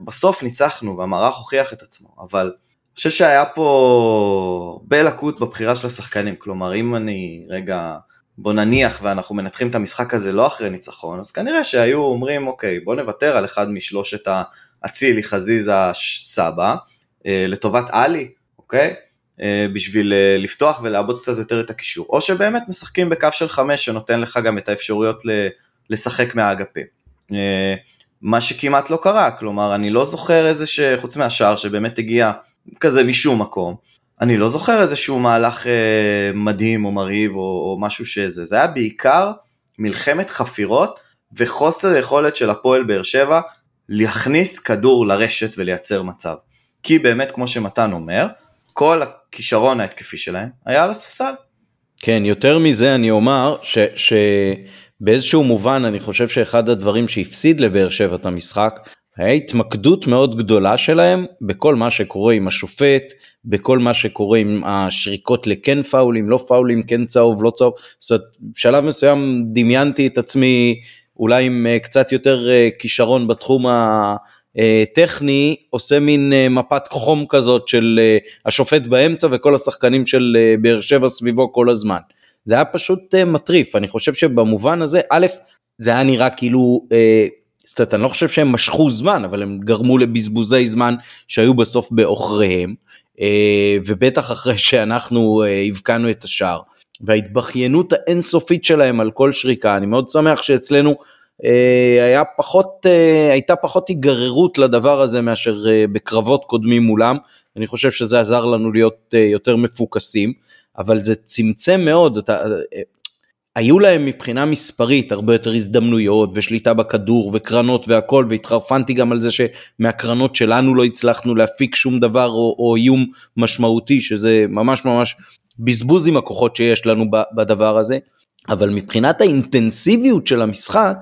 בסוף ניצחנו והמערך הוכיח את עצמו, אבל אני חושב שהיה פה הרבה לקות בבחירה של השחקנים, כלומר אם אני רגע, בוא נניח ואנחנו מנתחים את המשחק הזה לא אחרי ניצחון, אז כנראה שהיו אומרים אוקיי בוא נוותר על אחד משלושת האצילי, חזיזה, סבא, אה, לטובת עלי, אוקיי? אה, בשביל אה, לפתוח ולעבוד קצת יותר את הקישור, או שבאמת משחקים בקו של חמש שנותן לך גם את האפשרויות לשחק מהאגפים. מה שכמעט לא קרה, כלומר אני לא זוכר איזה ש... חוץ מהשער שבאמת הגיע כזה משום מקום, אני לא זוכר איזשהו מהלך אה, מדהים או מרהיב או, או משהו שזה, זה היה בעיקר מלחמת חפירות וחוסר יכולת של הפועל באר שבע להכניס כדור לרשת ולייצר מצב. כי באמת כמו שמתן אומר, כל הכישרון ההתקפי שלהם היה על הספסל. כן, יותר מזה אני אומר ש... ש... באיזשהו מובן אני חושב שאחד הדברים שהפסיד לבאר שבע את המשחק היה התמקדות מאוד גדולה שלהם בכל מה שקורה עם השופט, בכל מה שקורה עם השריקות לכן פאולים, לא פאולים, כן צהוב, לא צהוב. זאת אומרת, בשלב מסוים דמיינתי את עצמי אולי עם אה, קצת יותר אה, כישרון בתחום הטכני, עושה מין אה, מפת חום כזאת של השופט באמצע וכל השחקנים של באר שבע סביבו כל הזמן. זה היה פשוט מטריף, אני חושב שבמובן הזה, א', זה היה נראה כאילו, אה, זאת אומרת, אני לא חושב שהם משכו זמן, אבל הם גרמו לבזבוזי זמן שהיו בסוף בעוכריהם, uh, ובטח אחרי שאנחנו uh, הבקענו את השער. וההתבכיינות האינסופית שלהם על כל שריקה, אני מאוד שמח שאצלנו uh, היה פחות, הייתה פחות היגררות לדבר הזה מאשר בקרבות קודמים מולם, אני חושב שזה עזר לנו להיות יותר מפוקסים. אבל זה צמצם מאוד, אתה, היו להם מבחינה מספרית הרבה יותר הזדמנויות ושליטה בכדור וקרנות והכל והתחרפנתי גם על זה שמהקרנות שלנו לא הצלחנו להפיק שום דבר או, או איום משמעותי שזה ממש ממש בזבוז עם הכוחות שיש לנו בדבר הזה אבל מבחינת האינטנסיביות של המשחק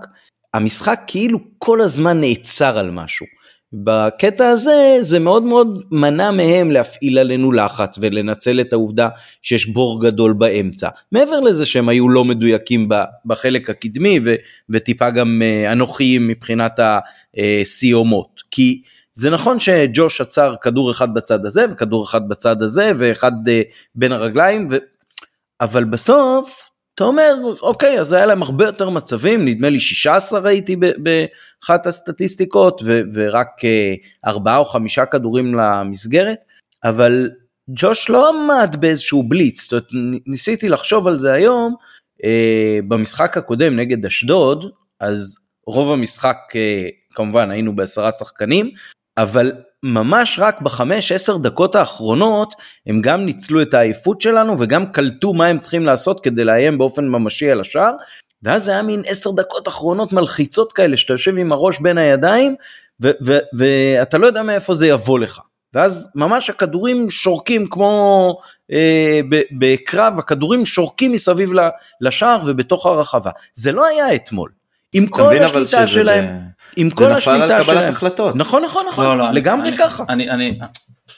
המשחק כאילו כל הזמן נעצר על משהו. בקטע הזה זה מאוד מאוד מנע מהם להפעיל עלינו לחץ ולנצל את העובדה שיש בור גדול באמצע. מעבר לזה שהם היו לא מדויקים בחלק הקדמי ו, וטיפה גם אה, אנוכיים מבחינת הסיומות. כי זה נכון שג'וש עצר כדור אחד בצד הזה וכדור אחד בצד הזה ואחד אה, בין הרגליים, ו... אבל בסוף אתה אומר אוקיי אז היה להם הרבה יותר מצבים נדמה לי 16 ראיתי באחת הסטטיסטיקות ו- ורק אה, ארבעה או חמישה כדורים למסגרת אבל ג'וש לא עמד באיזשהו בליץ. זאת אומרת, ניסיתי לחשוב על זה היום אה, במשחק הקודם נגד אשדוד אז רוב המשחק אה, כמובן היינו בעשרה שחקנים אבל ממש רק בחמש עשר דקות האחרונות הם גם ניצלו את העייפות שלנו וגם קלטו מה הם צריכים לעשות כדי לאיים באופן ממשי על השער. ואז זה היה מין עשר דקות אחרונות מלחיצות כאלה שאתה יושב עם הראש בין הידיים ואתה לא יודע מאיפה זה יבוא לך. ואז ממש הכדורים שורקים כמו אה, בקרב הכדורים שורקים מסביב לשער ובתוך הרחבה. זה לא היה אתמול. עם כל השליטה שלהם, עם כל השליטה שלהם. זה נפל על קבלת החלטות. נכון נכון נכון, לא, לא, לגמרי אני, ככה. אני, אני,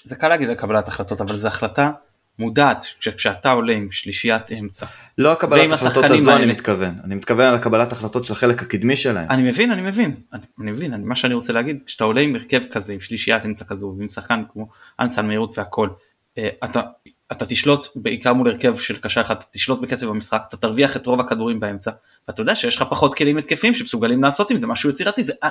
זה קל להגיד על קבלת החלטות אבל זו החלטה מודעת כשאתה עולה עם שלישיית אמצע. לא הקבלת החלטות הזו האלה... אני מתכוון, אני מתכוון על הקבלת החלטות של החלק הקדמי שלהם. אני מבין, אני מבין, אני, אני מבין, אני, מה שאני רוצה להגיד, כשאתה עולה עם הרכב כזה, עם שלישיית אמצע כזו, ועם שחקן כמו אנסן מהירות והכל, אה, אתה, אתה תשלוט בעיקר מול הרכב של קשר אחד, אתה תשלוט בקצב המשחק, אתה תרוויח את רוב הכדורים באמצע, ואתה יודע שיש לך פחות כלים התקפיים שמסוגלים לעשות עם זה משהו יצירתי, זה, אה,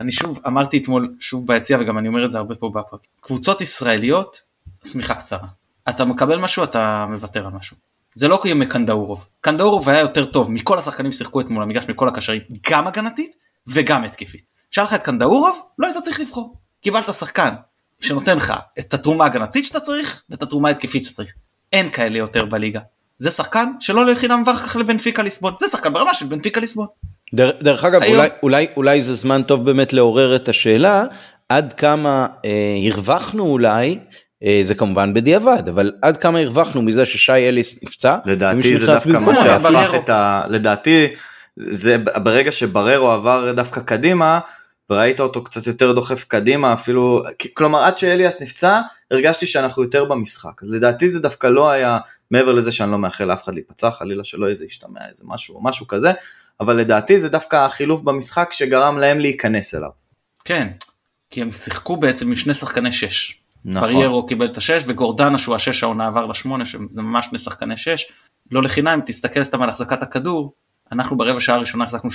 אני שוב אמרתי אתמול שוב ביציע וגם אני אומר את זה הרבה פה בפרק, קבוצות ישראליות, שמיכה קצרה. אתה מקבל משהו אתה מוותר על משהו. זה לא כמו קנדאורוב. קנדאורוב היה יותר טוב מכל השחקנים ששיחקו אתמול המגרש מכל הקשרים גם הגנתית וגם התקפית. שאל לך את קנדאורוב לא היית צריך לבחור. קיבלת שחקן שנותן לך את התרומה ההגנתית שאתה צריך ואת התרומה ההתקפית שאתה צריך. אין כאלה יותר בליגה. זה שחקן שלא לחינם עבר כך לבנפיקה ליסבון. זה שחקן ברמה של בנפיקה ליסבון. דרך, דרך אגב היום... אולי, אולי, אולי זה זמן טוב באמת לעורר את השאלה עד כמה אה, הרווחנו אולי אה, זה כמובן בדיעבד אבל עד כמה הרווחנו מזה ששי אליס נפצע. לדעתי זה דווקא מה שהפך את ה... לדעתי זה ברגע שבררו עבר דווקא קדימה וראית אותו קצת יותר דוחף קדימה אפילו כלומר עד שאליאס נפצע הרגשתי שאנחנו יותר במשחק אז לדעתי זה דווקא לא היה מעבר לזה שאני לא מאחל לאף אחד להיפצע חלילה שלא איזה ישתמע איזה משהו או משהו כזה אבל לדעתי זה דווקא החילוף במשחק שגרם להם להיכנס אליו. כן כי הם שיחקו בעצם עם שני שחקני שש. נכון. פריירו קיבל את השש וגורדנה שהוא השש העונה עבר לשמונה שזה ממש שני שחקני שש. לא לחינם תסתכל סתם על החזקת הכדור אנחנו ברבע שעה הראשונה החזקנו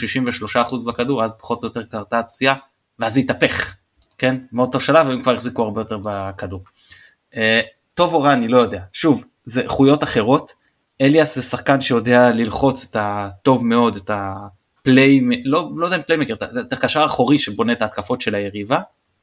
63% בכדור אז פחות או יותר קרתה הפציעה ואז התהפך כן מאותו שלב הם כבר החזיקו הרבה יותר בכדור. אה, טוב או רע אני לא יודע שוב זה איכויות אחרות אליאס זה שחקן שיודע ללחוץ את הטוב מאוד את ה play לא, לא יודע אם playmaker את הקשר האחורי שבונה את ההתקפות של היריבה.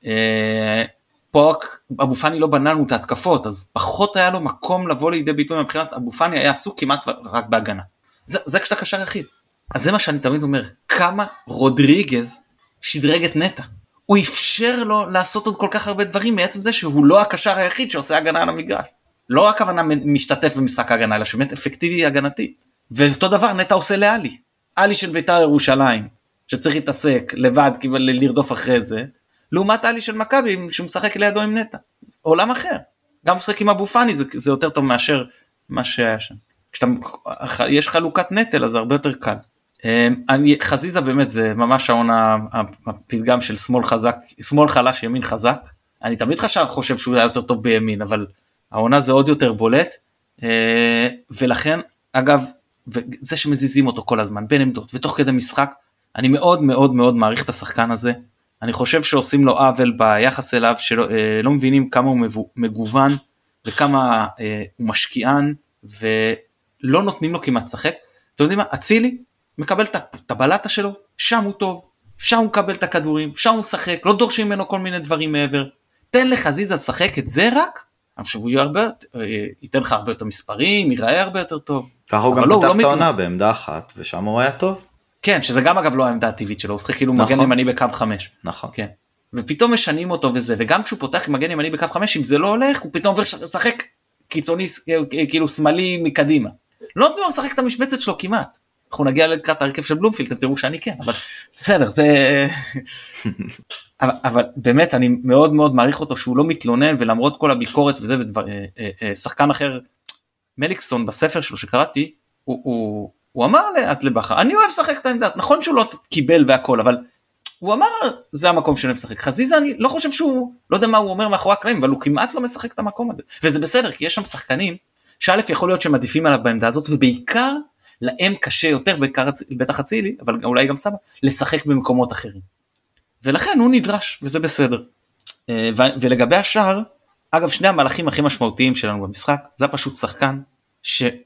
אה, פה אבו פאני לא בנה לנו את ההתקפות אז פחות היה לו מקום לבוא לידי ביטוי מבחינת אבו פאני היה עסוק כמעט רק בהגנה. זה, זה כשאתה קשר יחיד. אז זה מה שאני תמיד אומר כמה רודריגז שדרג את נטע. הוא אפשר לו לעשות עוד כל כך הרבה דברים מעצם זה שהוא לא הקשר היחיד שעושה הגנה על המגרש. לא הכוונה משתתף במשחק ההגנה אלא שבאמת אפקטיבי הגנתי. ואותו דבר נטע עושה לאלי. עלי של בית"ר ירושלים שצריך להתעסק לבד לרדוף אחרי זה לעומת עלי של מכבי שמשחק לידו עם נטע. עולם אחר. גם משחק עם אבו פאני זה, זה יותר טוב מאשר מה שהיה שם. כשיש חלוקת נטל אז זה הרבה יותר קל. אמ, אני, חזיזה באמת זה ממש העונה הפתגם של שמאל חזק, שמאל חלש ימין חזק. אני תמיד חשב, חושב שהוא היה יותר טוב בימין אבל העונה זה עוד יותר בולט. אה, ולכן אגב זה שמזיזים אותו כל הזמן בין עמדות ותוך כדי משחק אני מאוד מאוד מאוד מעריך את השחקן הזה אני חושב שעושים לו עוול ביחס אליו שלא אה, לא מבינים כמה הוא מגוון וכמה אה, הוא משקיען ולא נותנים לו כמעט לשחק. אתם יודעים מה אצילי מקבל את הבלטה שלו שם הוא טוב שם הוא מקבל את הכדורים שם הוא משחק לא דורשים ממנו כל מיני דברים מעבר. תן לחזיזה לשחק את זה רק אני חושב שהוא הרבה, אה, ייתן לך הרבה יותר מספרים ייראה הרבה יותר טוב. ככה הוא גם לא, פתח לא את העונה בעמדה אחת ושם הוא היה טוב. כן שזה גם אגב לא העמדה הטבעית שלו הוא משחק כאילו נכון. מגן ימני בקו 5. נכון. כן. ופתאום משנים אותו וזה וגם כשהוא פותח עם מגן ימני בקו 5 אם זה לא הולך הוא פתאום עובר לשחק קיצוני כאילו שמאלי מקדימה. לא נותנים לו לשחק את המשבצת שלו כמעט. אנחנו נגיע לקראת ההרכב של בלומפילד אתם תראו שאני כן אבל בסדר זה אבל, אבל באמת אני מאוד מאוד מעריך אותו שהוא לא מתלונן ולמרות כל הביקורת וזה ודבר, אה, אה, אה, שחקן אחר מליקסון בספר שלו שקראתי הוא, הוא, הוא אמר אז לבכר אני אוהב לשחק את העמדה נכון שהוא לא קיבל והכל אבל הוא אמר זה המקום שאני משחק חזיזה אני לא חושב שהוא לא יודע מה הוא אומר מאחורי הקלעים אבל הוא כמעט לא משחק את המקום הזה. וזה בסדר כי יש שם שחקנים שא' יכול להיות שהם עדיפים עליו בעמדה הזאת ובעיקר להם קשה יותר בטח אצילי אבל אולי גם סבא לשחק במקומות אחרים. ולכן הוא נדרש וזה בסדר. אה, ולגבי השאר אגב שני המהלכים הכי משמעותיים שלנו במשחק זה פשוט שחקן שבין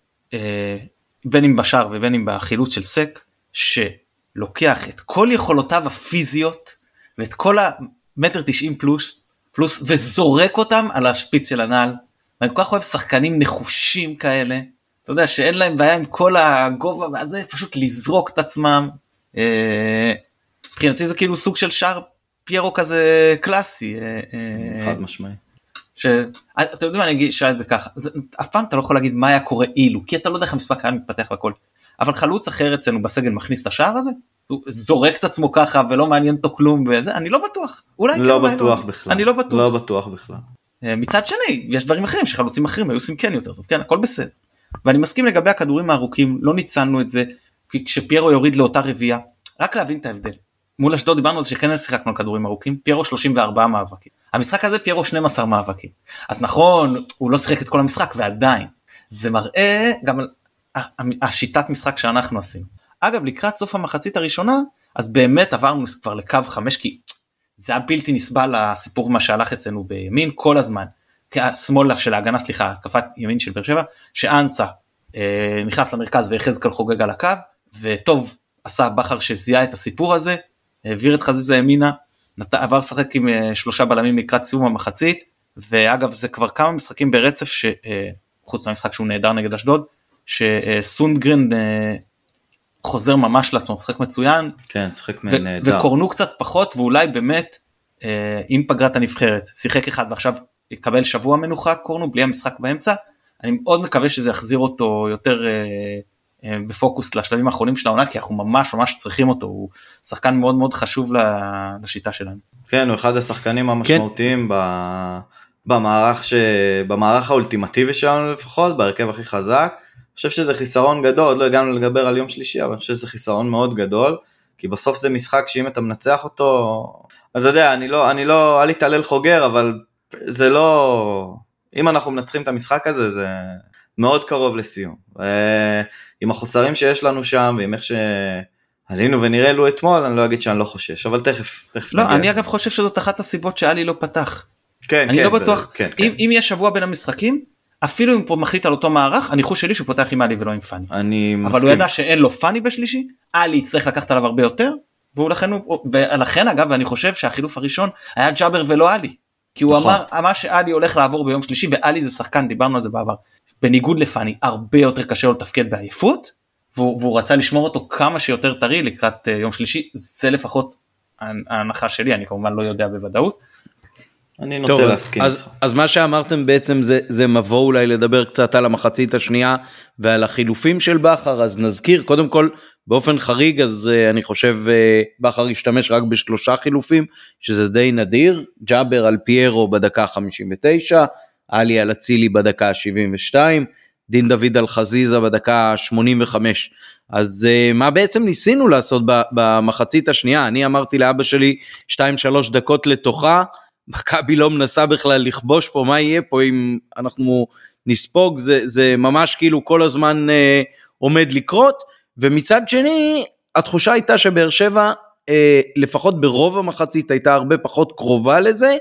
אה, אם בשער ובין אם בחילוץ של סק שלוקח את כל יכולותיו הפיזיות ואת כל המטר תשעים פלוס פלוס וזורק אותם על השפיץ של הנעל. ואני כל כך אוהב שחקנים נחושים כאלה אתה יודע שאין להם בעיה עם כל הגובה וזה פשוט לזרוק את עצמם. אה, מבחינתי זה כאילו סוג של שער פיירו כזה קלאסי. אה, אה, חד משמעי. שאתה יודע מה אני אשאל את זה ככה זה, אף פעם אתה לא יכול להגיד מה היה קורה אילו כי אתה לא יודע איך המשחק היה מתפתח והכל אבל חלוץ אחר אצלנו בסגל מכניס את השער הזה הוא זורק את עצמו ככה ולא מעניין אותו כלום וזה אני לא בטוח אולי לא כן, בטוח לא. בכלל אני לא בטוח לא בטוח בכלל מצד שני יש דברים אחרים שחלוצים אחרים היו עושים כן יותר טוב כן הכל בסדר. ואני מסכים לגבי הכדורים הארוכים לא ניצלנו את זה כי כשפיירו יוריד לאותה רביעייה רק להבין את ההבדל. מול אשדוד דיברנו על זה שכן שיחקנו על כדורים ארוכים פיירו 34 מאבקים המשחק הזה פיירו 12 מאבקים אז נכון הוא לא שיחק את כל המשחק ועדיין זה מראה גם על השיטת משחק שאנחנו עשינו. אגב לקראת סוף המחצית הראשונה אז באמת עברנו כבר לקו 5 כי זה היה בלתי נסבל הסיפור מה שהלך אצלנו בימין כל הזמן. שמאלה של ההגנה סליחה התקפת ימין של באר שבע שאנסה אה, נכנס למרכז ויחזקאל חוגג על הקו וטוב עשה בכר שזיהה את הסיפור הזה העביר את חזיזה ימינה נת... עבר לשחק עם אה, שלושה בלמים לקראת סיום המחצית ואגב זה כבר כמה משחקים ברצף שחוץ אה, מהמשחק שהוא נהדר נגד אשדוד שסונדגרן אה, חוזר ממש לעצמו, משחק מצוין. כן, משחק נהדר. וקורנו קצת פחות ואולי באמת אה, עם פגרת הנבחרת שיחק אחד ועכשיו יקבל שבוע מנוחה קורנו בלי המשחק באמצע. אני מאוד מקווה שזה יחזיר אותו יותר אה, אה, בפוקוס לשלבים האחרונים של העונה כי אנחנו ממש ממש צריכים אותו הוא שחקן מאוד מאוד חשוב לשיטה שלנו. כן הוא אחד השחקנים המשמעותיים כן. במערך, ש... במערך האולטימטיבי שלנו לפחות בהרכב הכי חזק. חושב שזה חיסרון גדול, עוד לא הגענו לדבר על יום שלישי, אבל אני חושב שזה חיסרון מאוד גדול, כי בסוף זה משחק שאם אתה מנצח אותו, אתה יודע, אני לא, אני לא, אל יתעלל חוגר, אבל זה לא, אם אנחנו מנצחים את המשחק הזה, זה מאוד קרוב לסיום. עם החוסרים שיש לנו שם, ועם איך שעלינו ונראינו אתמול, אני לא אגיד שאני לא חושש, אבל תכף, תכף לא, נגיע. אני אגב חושב שזאת אחת הסיבות שאלי לא פתח. כן, אני כן, לא בטוח, כן, אם, כן. אם יש שבוע בין המשחקים, אפילו אם הוא מחליט על אותו מערך, הניחוש שלי שהוא פותח עם עלי ולא עם פאני. אני אבל מסכים. הוא ידע שאין לו פאני בשלישי, עלי יצטרך לקחת עליו הרבה יותר, ולכן, ולכן אגב אני חושב שהחילוף הראשון היה ג'אבר ולא עלי. כי הוא נכון. אמר, אמר שעלי הולך לעבור ביום שלישי ועלי זה שחקן, דיברנו על זה בעבר. בניגוד לפאני, הרבה יותר קשה לו לתפקד בעייפות, והוא, והוא רצה לשמור אותו כמה שיותר טרי לקראת uh, יום שלישי, זה לפחות ההנחה שלי, אני כמובן לא יודע בוודאות. אני טוב, נוטה אז, להסכים אז, איתך. אז מה שאמרתם בעצם זה, זה מבוא אולי לדבר קצת על המחצית השנייה ועל החילופים של בכר, אז נזכיר קודם כל באופן חריג אז uh, אני חושב uh, בכר השתמש רק בשלושה חילופים שזה די נדיר, ג'אבר על פיירו בדקה 59, עלי על אצילי בדקה 72, דין דוד על חזיזה בדקה 85. אז uh, מה בעצם ניסינו לעשות במחצית השנייה? אני אמרתי לאבא שלי 2-3 דקות לתוכה, מכבי לא מנסה בכלל לכבוש פה, מה יהיה פה אם אנחנו נספוג, זה, זה ממש כאילו כל הזמן אה, עומד לקרות, ומצד שני, התחושה הייתה שבאר שבע, אה, לפחות ברוב המחצית, הייתה הרבה פחות קרובה לזה,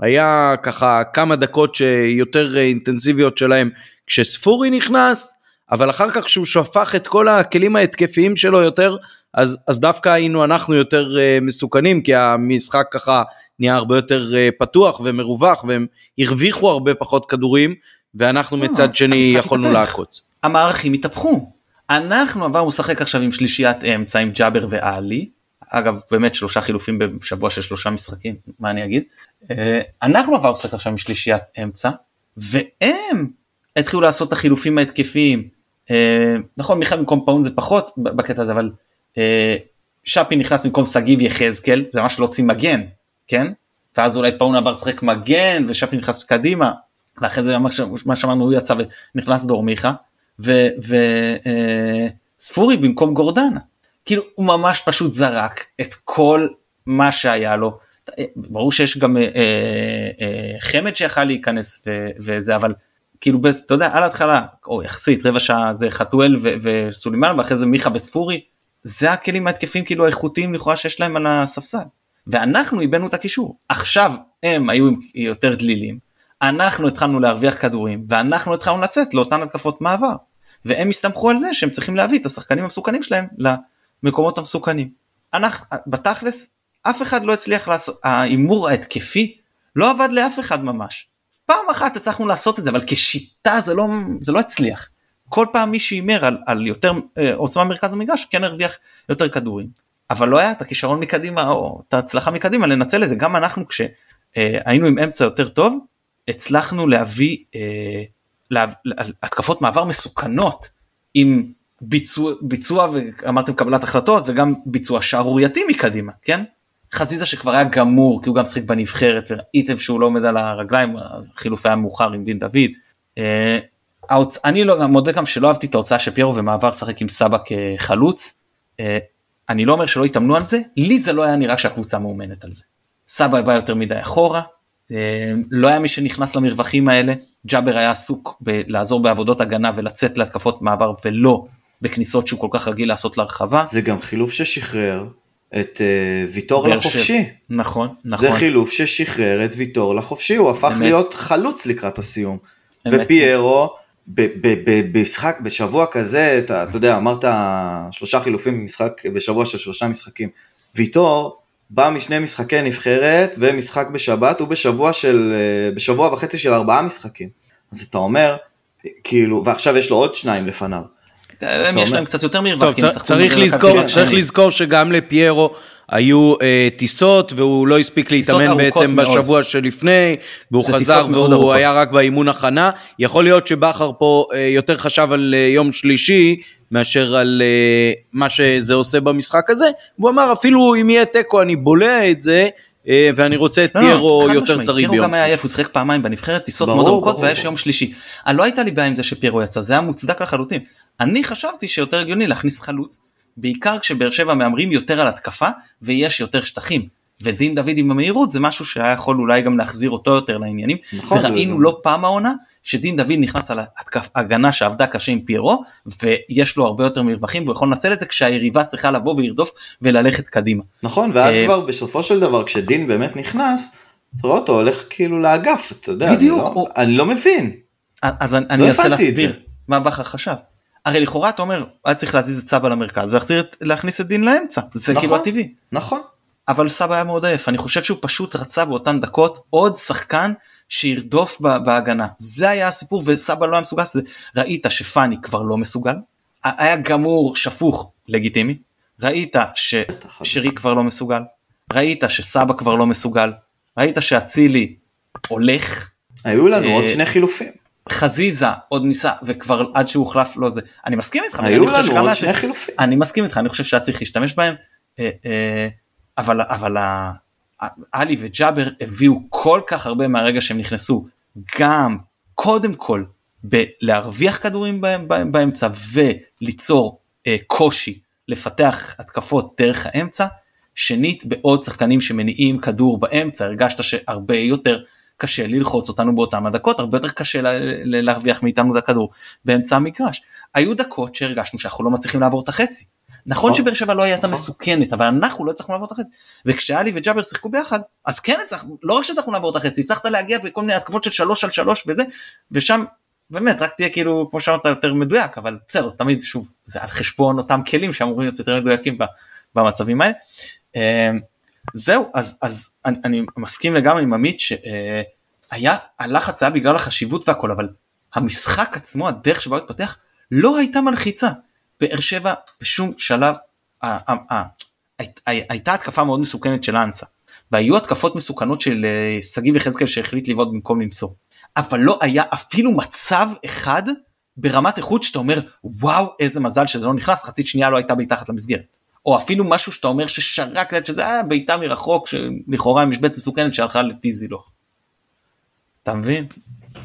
היה ככה כמה דקות שיותר אה, אינטנסיביות שלהם כשספורי נכנס, אבל אחר כך כשהוא שפך את כל הכלים ההתקפיים שלו יותר, אז, אז דווקא היינו אנחנו יותר uh, מסוכנים, כי המשחק ככה נהיה הרבה יותר uh, פתוח ומרווח, והם הרוויחו הרבה פחות כדורים, ואנחנו לא, מצד שני יכולנו. לעקוץ. המערכים התהפכו. אנחנו עברנו לשחק עכשיו עם שלישיית אמצע עם ג'אבר ועלי. אגב באמת שלושה חילופים בשבוע של שלושה משחקים מה אני אגיד. אה, אנחנו עברנו לשחק עכשיו עם שלישיית אמצע והם התחילו לעשות את החילופים ההתקפיים. אה, נכון מיכאל במקום פאון זה פחות בקטע הזה אבל אה, שפי נכנס במקום שגיב יחזקאל זה ממש להוציא מגן כן? ואז אולי פאון עבר לשחק מגן ושפי נכנס קדימה ואחרי זה מה ש- מה שאמרנו הוא יצא ונכנס דור מיכה וספורי במקום גורדנה כאילו הוא ממש פשוט זרק את כל מה שהיה לו. ברור שיש גם אה, אה, אה, חמד שיכל להיכנס וזה אבל כאילו אתה יודע על ההתחלה או יחסית רבע שעה זה חתואל ו- וסולימן ואחרי זה מיכה וספורי זה הכלים ההתקפים כאילו האיכותיים לכאורה שיש להם על הספסל ואנחנו איבדנו את הקישור עכשיו הם היו יותר דלילים אנחנו התחלנו להרוויח כדורים ואנחנו התחלנו לצאת לאותן התקפות מעבר והם הסתמכו על זה שהם צריכים להביא את השחקנים המסוכנים שלהם למקומות המסוכנים. אנחנו בתכלס אף אחד לא הצליח לעשות ההימור ההתקפי לא עבד לאף אחד ממש. פעם אחת הצלחנו לעשות את זה אבל כשיטה זה לא זה לא הצליח. כל פעם מי שהימר על, על יותר אה, עוצמה מרכז המגרש כן הרוויח יותר כדורים. אבל לא היה את הכישרון מקדימה או את ההצלחה מקדימה לנצל את זה גם אנחנו כשהיינו עם אמצע יותר טוב הצלחנו להביא אה, לה, התקפות מעבר מסוכנות עם ביצוע, ביצוע ואמרתם קבלת החלטות וגם ביצוע שערורייתי מקדימה כן חזיזה שכבר היה גמור כי הוא גם שחק בנבחרת וראיתם שהוא לא עומד על הרגליים החילוף היה מאוחר עם דין דוד. אה, אני לא מודה גם שלא אהבתי את ההוצאה של פיירו ומעבר לשחק עם סבא כחלוץ. אה, אני לא אומר שלא התאמנו על זה לי זה לא היה נראה שהקבוצה מאומנת על זה. סבא בא יותר מדי אחורה אה, לא היה מי שנכנס למרווחים האלה ג'אבר היה עסוק בלעזור בעבודות הגנה ולצאת להתקפות מעבר ולא בכניסות שהוא כל כך רגיל לעשות להרחבה. זה גם חילוף ששחרר את uh, ויטור לחופשי. נכון, נכון. זה חילוף ששחרר את ויטור לחופשי, הוא הפך אמת. להיות חלוץ לקראת הסיום. אמת. ופיירו, במשחק, בשבוע כזה, אתה, אתה יודע, אמרת שלושה חילופים במשחק, בשבוע של שלושה משחקים. ויטור בא משני משחקי נבחרת ומשחק בשבת, הוא בשבוע של, אה, בשבוע וחצי של ארבעה משחקים. אז אתה אומר, כאילו, ועכשיו יש לו עוד שניים לפניו. הם יש להם קצת יותר מרווח, כי הם שחקו צריך לזכור, צריך לזכור שגם לפיירו היו אה, טיסות והוא לא הספיק להתאמן בעצם מאוד. בשבוע שלפני והוא חזר והוא היה רק באימון הכנה. יכול להיות שבכר פה אה, יותר חשב על אה, יום שלישי מאשר על אה, מה שזה עושה במשחק הזה. והוא אמר אפילו אם יהיה תיקו אני בולע את זה ואני רוצה את לא, לא פיירו יותר טרי ביום. פיירו גם היה עייף, הוא שיחק פעמיים בנבחרת, טיסות מאוד ארוכות ויש יום שלישי. לא הייתה לי בעיה עם זה שפיירו יצא, זה היה מוצדק לחלוטין. אני חשבתי שיותר הגיוני להכניס חלוץ, בעיקר כשבאר שבע מהמרים יותר על התקפה ויש יותר שטחים. ודין דוד עם המהירות זה משהו שהיה יכול אולי גם להחזיר אותו יותר לעניינים. נכון, וראינו לא פעם העונה שדין דוד נכנס על התקף, הגנה שעבדה קשה עם פיירו ויש לו הרבה יותר מרווחים והוא יכול לנצל את זה כשהיריבה צריכה לבוא ולרדוף וללכת קדימה. נכון ואז אה, כבר בסופו של דבר כשדין באמת נכנס, אתה רואה אותו הולך כאילו לאגף אתה יודע. בדיוק. אני לא, הוא... אני לא מבין. אז אני, אני לא אנסה להסביר מה בכר חשב. הרי לכאורה אתה אומר היה צריך להזיז את סבא למרכז ולהכניס את דין לאמצע זה כאילו נכון, כאילו הטבעי. נכון. אבל סבא היה מאוד עייף. אני חושב שהוא פשוט רצה באותן דקות עוד שחקן שירדוף בהגנה. זה היה הסיפור וסבא לא היה מסוגל. לזה ראית שפאני כבר לא מסוגל? היה גמור שפוך לגיטימי. ראית ששרי כבר לא מסוגל? ראית שסבא כבר לא מסוגל? ראית שאצילי הולך. היו לנו עוד אה, שני חילופים. חזיזה עוד ניסה וכבר עד שהוא הוחלף לא זה. אני מסכים איתך היו לנו עוד שני חילופים. אני מסכים איתך אני חושב שהיה צריך להשתמש בהם. אה, אה, אבל אבל עלי וג'אבר הביאו כל כך הרבה מהרגע שהם נכנסו גם קודם כל בלהרוויח כדורים באמצע וליצור אה, קושי לפתח התקפות דרך האמצע שנית בעוד שחקנים שמניעים כדור באמצע הרגשת שהרבה יותר קשה ללחוץ אותנו באותם הדקות, הרבה יותר קשה להרוויח מאיתנו את הכדור באמצע המגרש. היו דקות שהרגשנו שאנחנו לא מצליחים לעבור את החצי. נכון, נכון. שבאר שבע לא הייתה נכון. מסוכנת, אבל אנחנו לא הצלחנו לעבור את החצי. וכשאלי וג'אבר שיחקו ביחד, אז כן הצלחנו, לא רק שהצלחנו לעבור את החצי, הצלחת להגיע בכל מיני התקפות של שלוש על שלוש וזה, ושם באמת רק תהיה כאילו כמו שאמרת יותר מדויק אבל בסדר תמיד שוב זה על חשבון אותם כלים שאמורים להיות יותר מדויקים במצבים האלה. אמ, זהו אז אז אני, אני מסכים לגמרי עם עמית שהיה הלחץ היה בגלל החשיבות והכל אבל המשחק עצמו הדרך שבה הוא התפתח לא הייתה מלחיצה. באר שבע בשום שלב הייתה התקפה מאוד מסוכנת של אנסה והיו התקפות מסוכנות של אה, שגיב יחזקאל שהחליט לבעוט במקום למסור אבל לא היה אפילו מצב אחד ברמת איכות שאתה אומר וואו איזה מזל שזה לא נכנס מחצית שנייה לא הייתה מתחת למסגרת. או אפילו משהו שאתה אומר ששרק ליד שזה היה בעיטה מרחוק שלכאורה משבט מסוכנת שהלכה לטיזילוך. אתה מבין?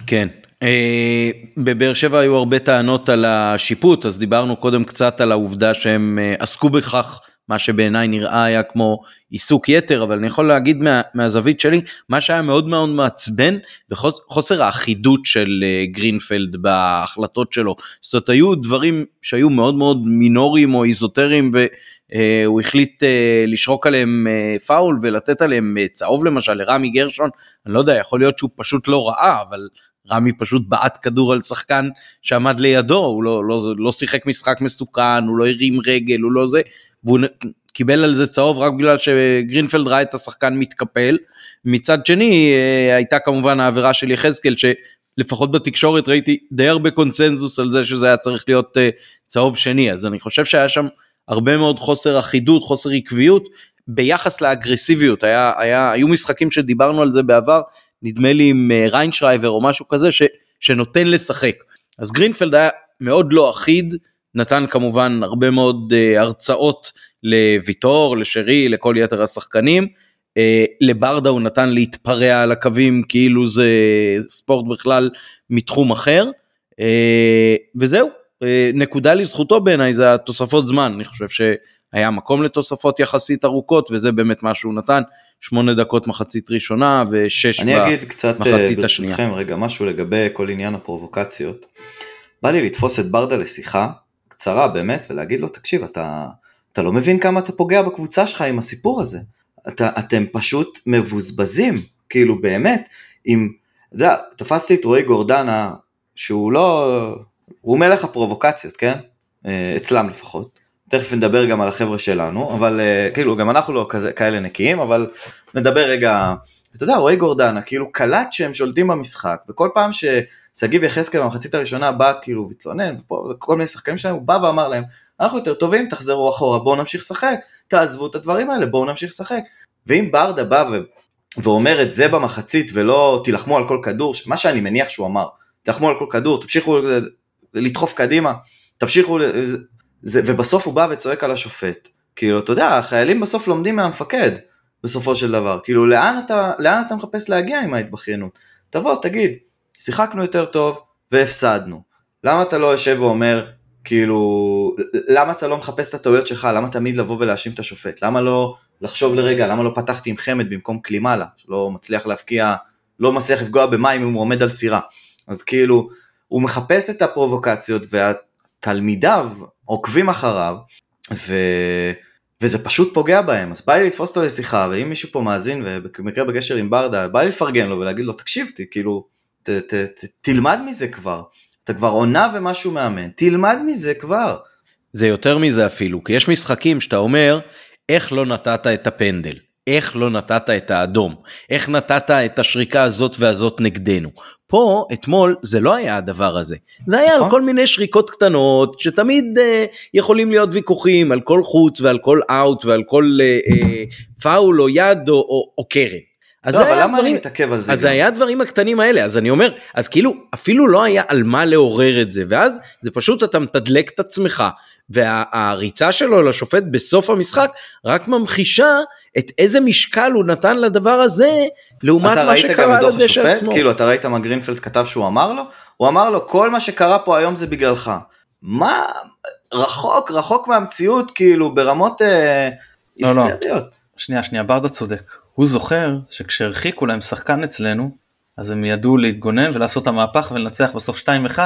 כן. אה, בבאר שבע היו הרבה טענות על השיפוט אז דיברנו קודם קצת על העובדה שהם אה, עסקו בכך מה שבעיניי נראה היה כמו עיסוק יתר אבל אני יכול להגיד מה, מהזווית שלי מה שהיה מאוד מאוד מעצבן וחוסר האחידות של אה, גרינפלד בהחלטות שלו. זאת אומרת היו דברים שהיו מאוד מאוד מינוריים או איזוטריים והוא החליט לשרוק עליהם פאול ולתת עליהם צהוב למשל לרמי גרשון. אני לא יודע יכול להיות שהוא פשוט לא ראה אבל רמי פשוט בעט כדור על שחקן שעמד לידו, הוא לא, לא, לא שיחק משחק מסוכן, הוא לא הרים רגל, הוא לא זה, והוא קיבל על זה צהוב רק בגלל שגרינפלד ראה את השחקן מתקפל. מצד שני אה, הייתה כמובן העבירה של יחזקאל שלפחות בתקשורת ראיתי די הרבה קונצנזוס על זה שזה היה צריך להיות אה, צהוב שני, אז אני חושב שהיה שם הרבה מאוד חוסר אחידות, חוסר עקביות. ביחס לאגרסיביות, היה, היה, היו משחקים שדיברנו על זה בעבר, נדמה לי עם אה, ריינשרייבר או משהו כזה ש, שנותן לשחק. אז גרינפלד היה מאוד לא אחיד, נתן כמובן הרבה מאוד אה, הרצאות לוויטור, לשרי, לכל יתר השחקנים. אה, לברדה הוא נתן להתפרע על הקווים כאילו זה ספורט בכלל מתחום אחר. אה, וזהו, אה, נקודה לזכותו בעיניי זה התוספות זמן, אני חושב שהיה מקום לתוספות יחסית ארוכות וזה באמת מה שהוא נתן, שמונה דקות מחצית ראשונה ושש אני אגיד קצת במחצית השנייה. ברשותכם רגע משהו לגבי כל עניין הפרובוקציות. בא לי לתפוס את ברדה לשיחה קצרה באמת ולהגיד לו תקשיב אתה, אתה לא מבין כמה אתה פוגע בקבוצה שלך עם הסיפור הזה. אתה, אתם פשוט מבוזבזים כאילו באמת אם, אתה יודע, תפסתי את רועי גורדנה שהוא לא, הוא מלך הפרובוקציות כן? אה, אצלם לפחות. תכף נדבר גם על החבר'ה שלנו אבל אה, כאילו גם אנחנו לא כזה, כאלה נקיים אבל נדבר רגע אתה יודע רועי גורדנה כאילו קלט שהם שולטים במשחק וכל פעם ששגיב יחזקאל במחצית הראשונה בא כאילו והתלונן וכל מיני שחקנים שלהם הוא בא ואמר להם אנחנו יותר טובים תחזרו אחורה בואו נמשיך לשחק תעזבו את הדברים האלה בואו נמשיך לשחק. ואם ברדה בא ו... ואומר את זה במחצית ולא תילחמו על כל כדור מה שאני מניח שהוא אמר תילחמו על כל כדור תמשיכו לדחוף קדימה תמשיכו זה, ובסוף הוא בא וצועק על השופט. כאילו, אתה יודע, החיילים בסוף לומדים מהמפקד, בסופו של דבר. כאילו, לאן אתה, לאן אתה מחפש להגיע עם ההתבכיינות? תבוא, תגיד, שיחקנו יותר טוב והפסדנו. למה אתה לא יושב ואומר, כאילו, למה אתה לא מחפש את הטעויות שלך? למה תמיד לבוא ולהאשים את השופט? למה לא לחשוב לרגע, למה לא פתחתי עם חמד במקום קלימלה, שלא מצליח להפקיע, לא מצליח לפגוע במים אם הוא עומד על סירה. אז כאילו, הוא מחפש את הפרובוקציות והתלמידיו עוקבים אחריו, ו... וזה פשוט פוגע בהם, אז בא לי לתפוס אותו לשיחה, ואם מישהו פה מאזין, ובמקרה בקשר עם ברדה, בא לי לפרגן לו ולהגיד לו, תקשיב, כאילו, ת, ת, ת, תלמד מזה כבר, אתה כבר עונה ומשהו מאמן, תלמד מזה כבר. זה יותר מזה אפילו, כי יש משחקים שאתה אומר, איך לא נתת את הפנדל? איך לא נתת את האדום? איך נתת את השריקה הזאת והזאת נגדנו? פה אתמול זה לא היה הדבר הזה זה היה נכון. על כל מיני שריקות קטנות שתמיד אה, יכולים להיות ויכוחים על כל חוץ ועל כל אאוט ועל כל אה, אה, פאול או יד או, או, או קרן. אז לא, אבל למה דברים, אני מתעכב על זה? אז זה היה הדברים הקטנים האלה אז אני אומר אז כאילו אפילו לא היה על מה לעורר את זה ואז זה פשוט אתה מתדלק את עצמך והריצה שלו לשופט בסוף המשחק רק ממחישה את איזה משקל הוא נתן לדבר הזה לעומת מה שקרה על הדשא עצמו. כאילו אתה ראית מה גרינפלד כתב שהוא אמר לו? הוא אמר לו כל מה שקרה פה היום זה בגללך. מה רחוק רחוק מהמציאות כאילו ברמות אה, לא, לא. היסטריות. לא. שנייה שנייה ברדה צודק הוא זוכר שכשהרחיקו להם שחקן אצלנו אז הם ידעו להתגונן ולעשות את המהפך ולנצח בסוף 2-1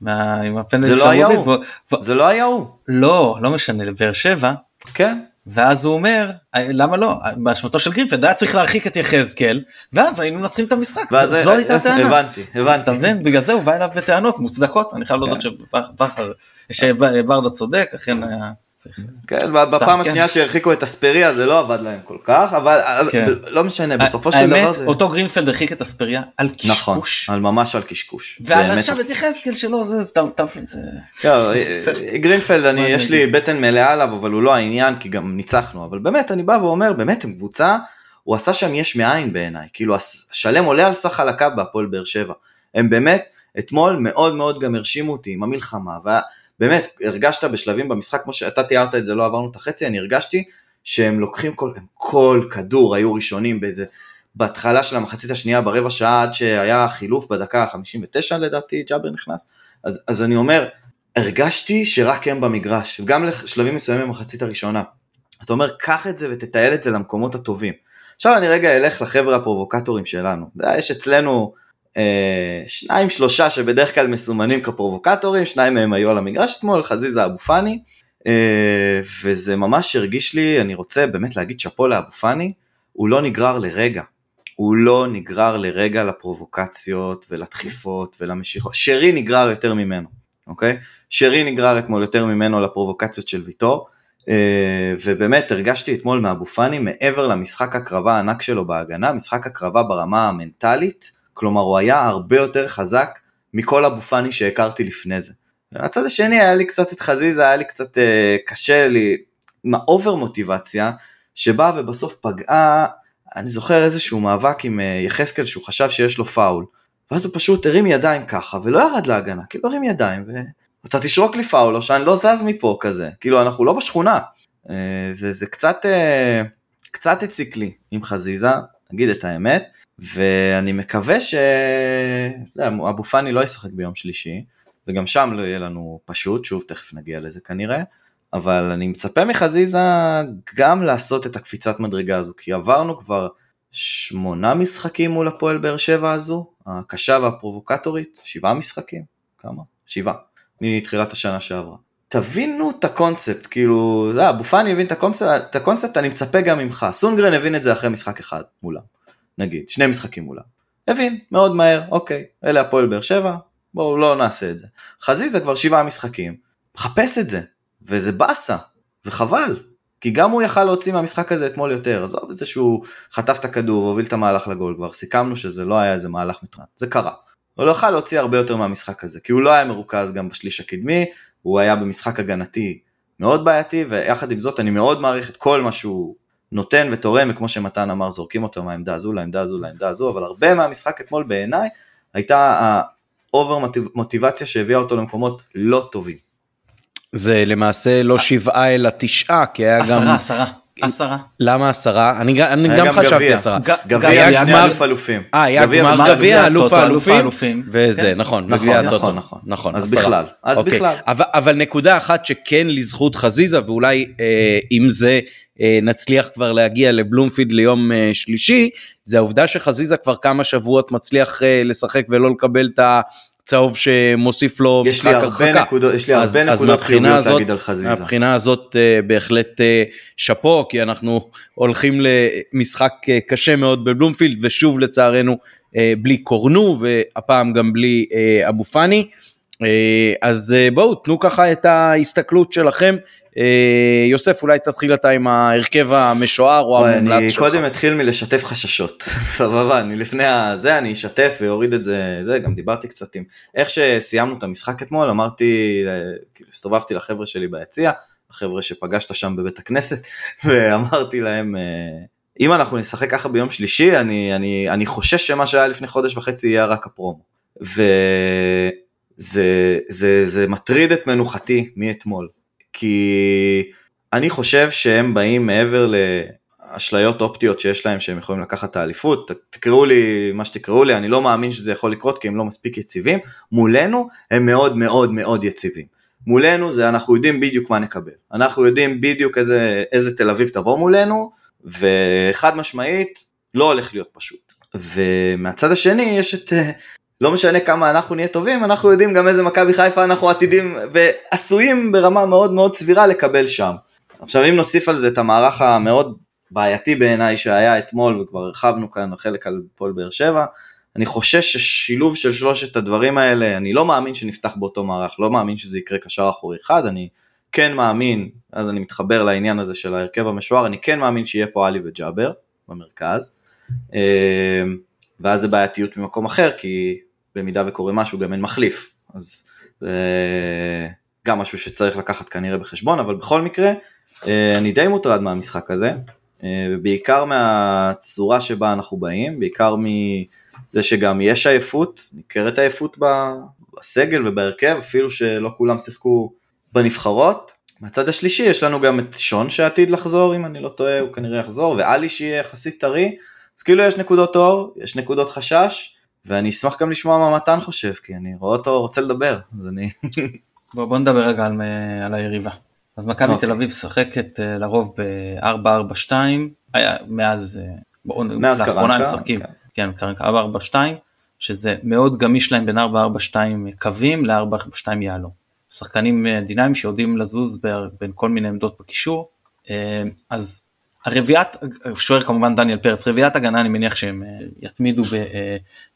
מה, עם הפנדל זה לא היה הוא, ו... זה לא היה הוא. לא, לא משנה, לבאר שבע. כן. ואז הוא אומר, למה לא, באשמתו של גרינפלד היה צריך להרחיק את יחזקאל, ואז היינו מנצחים את המשחק, זו הייתה הטענה. הבנתי, הבנתי. אתה מבין? בגלל זה הוא בא אליו בטענות מוצדקות, אני חייב להודות כן. שברדה צודק, אכן היה... כן, בפעם כן. השנייה שהרחיקו את אספריה זה לא עבד להם כל כך, אבל כן. לא משנה, בסופו של דבר זה... אותו גרינפלד הרחיק את אספריה על נכון, קשקוש. נכון, ממש על קשקוש. ועל עכשיו את יחזקאל שלו זה... גרינפלד, יש לי בטן מלאה עליו, אבל הוא לא העניין, כי גם ניצחנו, אבל באמת, אני בא ואומר, באמת, הם קבוצה, הוא עשה שם יש מאין בעיניי, כאילו, השלם עולה על סך חלקה בהפועל באר שבע. הם באמת, אתמול מאוד מאוד גם הרשימו אותי עם המלחמה, באמת, הרגשת בשלבים במשחק, כמו שאתה תיארת את זה, לא עברנו את החצי, אני הרגשתי שהם לוקחים כל, הם כל כדור היו ראשונים באיזה, בהתחלה של המחצית השנייה, ברבע שעה עד שהיה חילוף בדקה ה-59 לדעתי, ג'אבר נכנס, אז, אז אני אומר, הרגשתי שרק הם במגרש, גם לשלבים מסוימים במחצית הראשונה. אתה אומר, קח את זה ותטייל את זה למקומות הטובים. עכשיו אני רגע אלך לחבר'ה הפרובוקטורים שלנו. יש אצלנו שניים שלושה שבדרך כלל מסומנים כפרובוקטורים, שניים מהם היו על המגרש אתמול, חזיזה אבו פאני, אה, וזה ממש הרגיש לי, אני רוצה באמת להגיד שאפו לאבו פאני, הוא לא נגרר לרגע, הוא לא נגרר לרגע לפרובוקציות ולדחיפות ולמשיכות, שרי נגרר יותר ממנו, אוקיי? שרי נגרר אתמול יותר ממנו לפרובוקציות של ויטור, אה, ובאמת הרגשתי אתמול מאבו פאני מעבר למשחק הקרבה הענק שלו בהגנה, משחק הקרבה ברמה המנטלית, כלומר הוא היה הרבה יותר חזק מכל אבו פאני שהכרתי לפני זה. מהצד השני היה לי קצת את חזיזה, היה לי קצת אה, קשה לי, עם ה over מוטיבציה, שבאה ובסוף פגעה, אני זוכר איזשהו מאבק עם אה, יחזקאל שהוא חשב שיש לו פאול, ואז הוא פשוט הרים ידיים ככה, ולא ירד להגנה, כאילו הרים ידיים, ואתה תשרוק לי פאול או שאני לא זז מפה כזה, כאילו אנחנו לא בשכונה. וזה קצת, קצת הציק לי עם חזיזה, נגיד את האמת, ואני מקווה שאבו פאני לא ישחק ביום שלישי, וגם שם לא יהיה לנו פשוט, שוב תכף נגיע לזה כנראה, אבל אני מצפה מחזיזה גם לעשות את הקפיצת מדרגה הזו, כי עברנו כבר שמונה משחקים מול הפועל באר שבע הזו, הקשה והפרובוקטורית, שבעה משחקים, כמה? שבעה, מתחילת השנה שעברה. תבינו את הקונספט, כאילו, אבו פאני הבין את הקונספט, את הקונספט, אני מצפה גם ממך. סונגרן הבין את זה אחרי משחק אחד מולם, נגיד, שני משחקים מולם. הבין, מאוד מהר, אוקיי, אלה הפועל באר שבע, בואו לא נעשה את זה. חזיזה כבר שבעה משחקים, מחפש את זה, וזה באסה, וחבל, כי גם הוא יכל להוציא מהמשחק הזה אתמול יותר, עזוב את זה שהוא חטף את הכדור והוביל את המהלך לגול, כבר סיכמנו שזה לא היה איזה מהלך מתוכנן, זה קרה. הוא לא יכל להוציא הרבה יותר מהמשחק הזה, כי הוא לא היה מרוכז גם בשליש הקדמי, הוא היה במשחק הגנתי מאוד בעייתי, ויחד עם זאת אני מאוד מעריך את כל מה שהוא נותן ותורם, וכמו שמתן אמר, זורקים אותו מהעמדה הזו לעמדה הזו לעמדה הזו, אבל הרבה מהמשחק אתמול בעיניי הייתה ה over מוטיבציה שהביאה אותו למקומות לא טובים. זה למעשה לא שבעה אלא תשעה, כי היה עשרה, גם... עשרה, עשרה. למה עשרה? אני, גם גם חשבתי גביע. עשרה. גביע שני אלוף אלופים. אה, היה גביע גמר גביע, אלוף האלופים. וזה, כן. נכון, נכון, בגביע נכון, הטוטו. נכון. נכון, אז עשרה. בכלל, אז אוקיי. בכלל. אבל, נקודה אחת שכן לזכות חזיזה, ואולי אה, עם זה אה, נצליח כבר להגיע לבלומפילד ליום אה, שלישי, זה העובדה שחזיזה כבר כמה שבועות מצליח אה, לשחק ולא לקבל את הצהוב שמוסיף לו יש משחק לי הרבה הרחקה. נקודות, יש לי אז- הרבה אז נקודות חיוביות הזאת- להגיד על חזיזה. מהבחינה הזאת אה, בהחלט אה, שאפו, כי אנחנו הולכים למשחק אה, קשה מאוד בבלומפילד, ושוב לצערנו בלי קורנו, והפעם גם בלי אבו פאני. אז בואו, תנו ככה את ההסתכלות שלכם. אה, יוסף, אולי תתחיל אתה עם ההרכב המשוער או המומלץ אני שלך. קודם אתחיל מלשתף חששות, סבבה, אני לפני הזה אני אשתף ואוריד את זה, זה גם דיברתי קצת עם, איך שסיימנו את המשחק אתמול, אמרתי, כאילו הסתובבתי לחבר'ה שלי ביציע, החבר'ה שפגשת שם בבית הכנסת, ואמרתי להם, אה, אם אנחנו נשחק ככה ביום שלישי, אני, אני, אני חושש שמה שהיה לפני חודש וחצי יהיה רק הפרומו. וזה זה, זה מטריד את מנוחתי מאתמול, כי אני חושב שהם באים מעבר לאשליות אופטיות שיש להם שהם יכולים לקחת את האליפות, תקראו לי מה שתקראו לי, אני לא מאמין שזה יכול לקרות כי הם לא מספיק יציבים, מולנו הם מאוד מאוד מאוד יציבים. מולנו זה אנחנו יודעים בדיוק מה נקבל, אנחנו יודעים בדיוק איזה, איזה תל אביב תבוא מולנו, וחד משמעית לא הולך להיות פשוט. ומהצד השני יש את, אה, לא משנה כמה אנחנו נהיה טובים, אנחנו יודעים גם איזה מכבי חיפה אנחנו עתידים ועשויים ברמה מאוד מאוד סבירה לקבל שם. עכשיו אם נוסיף על זה את המערך המאוד בעייתי בעיניי שהיה אתמול וכבר הרחבנו כאן חלק על פועל באר שבע, אני חושש ששילוב של שלושת הדברים האלה, אני לא מאמין שנפתח באותו מערך, לא מאמין שזה יקרה קשר אחורי אחד, אני כן מאמין, אז אני מתחבר לעניין הזה של ההרכב המשוער, אני כן מאמין שיהיה פה עלי וג'אבר במרכז, אה, ואז זה בעייתיות ממקום אחר, כי במידה וקורה משהו גם אין מחליף, אז זה גם משהו שצריך לקחת כנראה בחשבון, אבל בכל מקרה, אה, אני די מוטרד מהמשחק הזה, אה, בעיקר מהצורה שבה אנחנו באים, בעיקר מזה שגם יש עייפות, ניכרת עייפות בסגל ובהרכב, אפילו שלא כולם שיחקו בנבחרות. מהצד השלישי יש לנו גם את שון שעתיד לחזור, אם אני לא טועה, הוא כנראה יחזור, ואלי שיהיה יחסית טרי, אז כאילו יש נקודות אור, יש נקודות חשש, ואני אשמח גם לשמוע מה מתן חושב, כי אני רואה אותו רוצה לדבר, אז אני... בוא, בוא נדבר רגע על, על היריבה. אז מכבי אוקיי. תל אביב משחקת אה, לרוב ב-4-4-2, היה מאז, אה, מאז לאחרונה קרנקה, הם משחקים, כן. כן, קרנקה 4-4-2, שזה מאוד גמיש להם בין 4-4-2 קווים ל-4-4-2 יהלום. שחקנים אה, דינמיים שיודעים לזוז בין כל מיני עמדות בקישור, אה, אז הרביעיית, שוער כמובן דניאל פרץ, רביעיית הגנה אני מניח שהם אה, יתמידו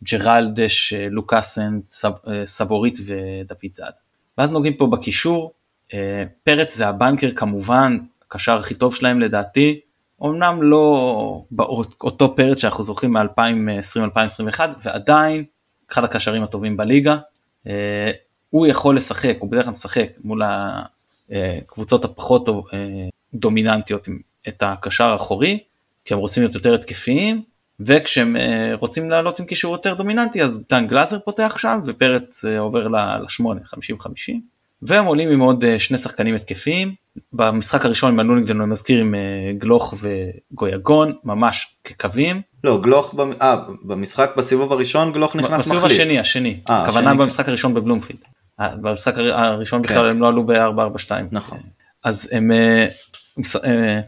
בג'רלדש, אה, לוקאסן, אה, סבורית ודוד זאד. ואז נוגעים פה בקישור, פרץ זה הבנקר כמובן, הקשר הכי טוב שלהם לדעתי, אמנם לא באותו פרץ שאנחנו זוכרים מ-2020-2021, ועדיין אחד הקשרים הטובים בליגה. הוא יכול לשחק, הוא בדרך כלל משחק מול הקבוצות הפחות דומיננטיות את הקשר האחורי, כי הם רוצים להיות יותר התקפיים, וכשהם אה, רוצים לעלות עם קישור יותר דומיננטי אז דן גלאזר פותח שם ופרץ אה, עובר לשמונה, 50-50. והם עולים עם עוד אה, שני שחקנים התקפיים. במשחק הראשון הם עלו נגדנו, אני מזכיר, עם אה, גלוך וגויגון, ממש כקווים. לא, גלוך, במ... 아, במשחק בסיבוב הראשון גלוך נכנס מחליף. בסיבוב השני, השני. אה, הכוונה השני. במשחק הראשון בבלומפילד. אה, במשחק הר- הראשון כן. בכלל הם לא עלו ב-442. נכון. אז הם אה, אה,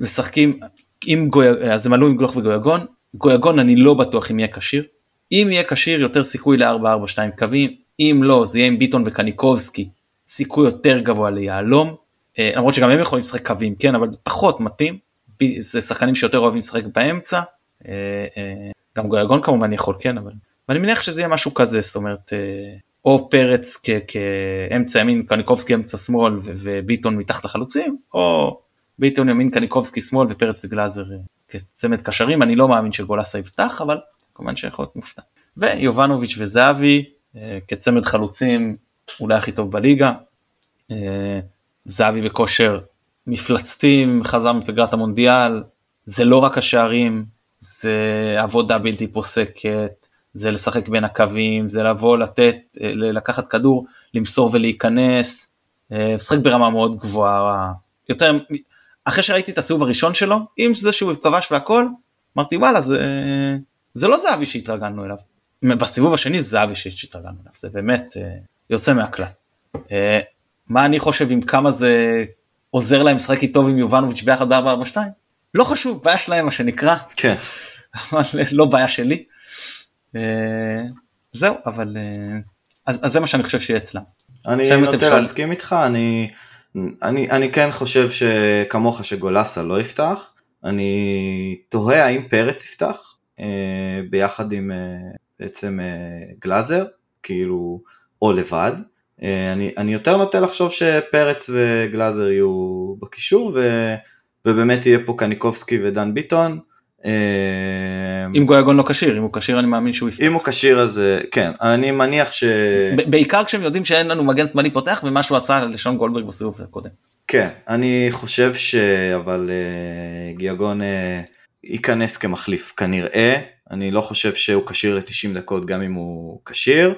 משחקים עם גויגון, אז הם עלו עם גלוך וגויגון. גויגון אני לא בטוח אם יהיה כשיר. אם יהיה כשיר יותר סיכוי ל-442 קווים, אם לא זה יהיה עם ביטון וקניקובסקי, סיכוי יותר גבוה ליהלום. אה, למרות שגם הם יכולים לשחק קווים, כן, אבל זה פחות מתאים. זה שחקנים שיותר אוהבים לשחק באמצע. אה, אה, גם גויגון כמובן יכול, כן, אבל... ואני מניח שזה יהיה משהו כזה, זאת אומרת, או פרץ כאמצע ימין, קניקובסקי אמצע שמאל וביטון מתחת לחלוצים, או ביטון ימין, קניקובסקי שמאל ופרץ וגלאזר אה, כצמד קשרים, אני לא מאמין שגולסה יפתח, אבל כמובן שיכול להיות מופתע. ויובנוביץ' וזהבי אה, כצמד חלוצים אולי הכי טוב בליגה. אה, זהבי בכושר מפלצתי, חזר מפגרת המונדיאל, זה לא רק השערים, זה עבודה בלתי פוסקת, זה לשחק בין הקווים, זה לבוא לתת, לקחת כדור, למסור ולהיכנס, משחק ברמה מאוד גבוהה, יותר, אחרי שראיתי את הסיבוב הראשון שלו, עם זה שהוא כבש והכל, אמרתי וואלה זה, זה לא זהבי שהתרגלנו אליו. בסיבוב השני זה זהבי שהתרגלנו אליו, זה באמת אה, יוצא מהכלל. אה, מה אני חושב עם כמה זה עוזר להם לשחק איתו עם יובנוביץ' ביחד ב-442? לא חשוב, בעיה שלהם מה שנקרא, כן. אבל לא בעיה שלי. אה, זהו, אבל אה, אז, אז זה מה שאני חושב שיהיה אצלם. אני נוטה להסכים איתך, אני, אני, אני כן חושב שכמוך שגולסה לא יפתח, אני תוהה האם פרץ יפתח אה, ביחד עם אה, בעצם אה, גלאזר, כאילו, או לבד. אה, אני, אני יותר נוטה לחשוב שפרץ וגלאזר יהיו בקישור, ו, ובאמת יהיה פה קניקובסקי ודן ביטון. אה, אם גויגון לא כשיר, אם הוא כשיר אני מאמין שהוא יפתח. אם הוא כשיר אז אה, כן, אני מניח ש... בעיקר כשהם יודעים שאין לנו מגן שמאלי פותח ומה שהוא עשה לשון גולדברג בסיבוב הקודם. כן, אני חושב ש... אבל uh, גיאגון uh, ייכנס כמחליף כנראה, אני לא חושב שהוא כשיר ל-90 דקות גם אם הוא כשיר,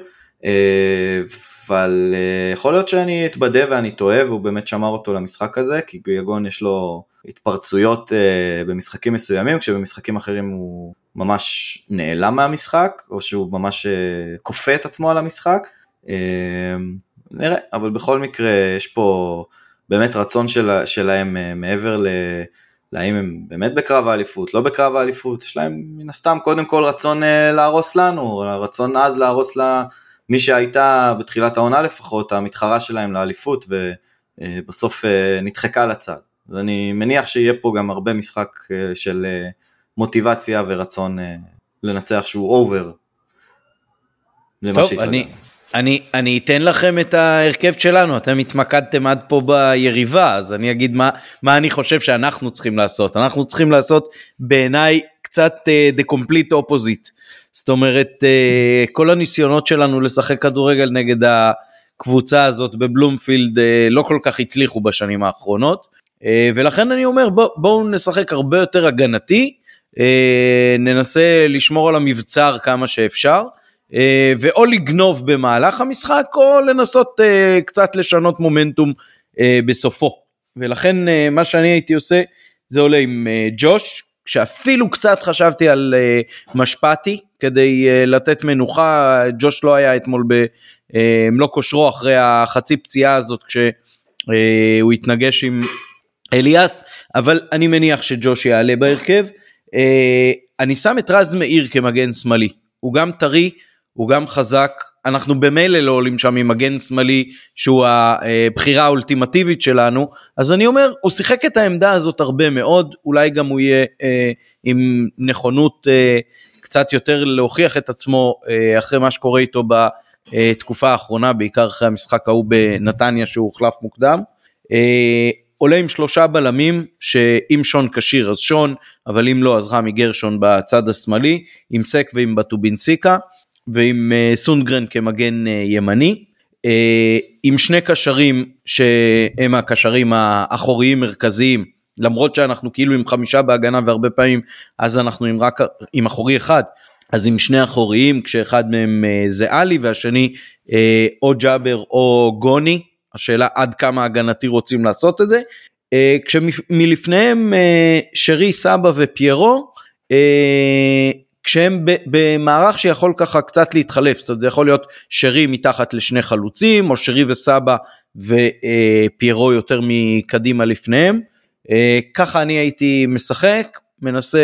אבל יכול להיות שאני אתבדה ואני טועה והוא באמת שמר אותו למשחק הזה, כי גיאגון יש לו התפרצויות uh, במשחקים מסוימים, כשבמשחקים אחרים הוא ממש נעלם מהמשחק, או שהוא ממש uh, כופה את עצמו על המשחק. Uh, נראה, אבל בכל מקרה יש פה... באמת רצון של, שלהם אה, מעבר ל... להאם הם באמת בקרב האליפות, לא בקרב האליפות, יש להם מן הסתם קודם כל רצון אה, להרוס לנו, רצון אז להרוס לה שהייתה בתחילת העונה לפחות, המתחרה שלהם לאליפות ובסוף אה, נדחקה לצד. אז אני מניח שיהיה פה גם הרבה משחק אה, של אה, מוטיבציה ורצון אה, לנצח שהוא אובר. טוב. אני, אני, אני אתן לכם את ההרכב שלנו, אתם התמקדתם עד פה ביריבה, אז אני אגיד מה, מה אני חושב שאנחנו צריכים לעשות. אנחנו צריכים לעשות בעיניי קצת uh, the complete opposite. זאת אומרת, uh, כל הניסיונות שלנו לשחק כדורגל נגד הקבוצה הזאת בבלומפילד uh, לא כל כך הצליחו בשנים האחרונות, ולכן אני אומר בוא, בואו נשחק הרבה יותר הגנתי, uh, ננסה לשמור על המבצר כמה שאפשר. אה, ואו לגנוב במהלך המשחק או לנסות אה, קצת לשנות מומנטום אה, בסופו. ולכן אה, מה שאני הייתי עושה זה עולה עם אה, ג'וש, שאפילו קצת חשבתי על אה, משפטי כדי אה, לתת מנוחה, ג'וש לא היה אתמול במלוא כושרו אחרי החצי פציעה הזאת כשהוא התנגש עם אליאס, אבל אני מניח שג'וש יעלה בהרכב. אה, אני שם את רז מאיר כמגן שמאלי, הוא גם טרי, הוא גם חזק, אנחנו במילא לא עולים שם עם מגן שמאלי שהוא הבחירה האולטימטיבית שלנו, אז אני אומר, הוא שיחק את העמדה הזאת הרבה מאוד, אולי גם הוא יהיה אה, עם נכונות אה, קצת יותר להוכיח את עצמו אה, אחרי מה שקורה איתו בתקופה האחרונה, בעיקר אחרי המשחק ההוא בנתניה שהוא הוחלף מוקדם. אה, עולה עם שלושה בלמים שאם שון כשיר אז שון אבל אם לא אז רמי גרשון בצד השמאלי עם סק ועם בטובינסיקה ועם uh, סונגרן כמגן uh, ימני. uh, עם שני קשרים שהם הקשרים האחוריים מרכזיים למרות שאנחנו כאילו עם חמישה בהגנה והרבה פעמים אז אנחנו עם רק עם אחורי אחד אז עם שני אחוריים כשאחד מהם זה עלי והשני או ג'אבר או גוני השאלה עד כמה הגנתי רוצים לעשות את זה. כשמלפניהם שרי סבא ופיירו כשהם במערך שיכול ככה קצת להתחלף, זאת אומרת זה יכול להיות שרי מתחת לשני חלוצים, או שרי וסבא ופיירו יותר מקדימה לפניהם. אה, ככה אני הייתי משחק, מנסה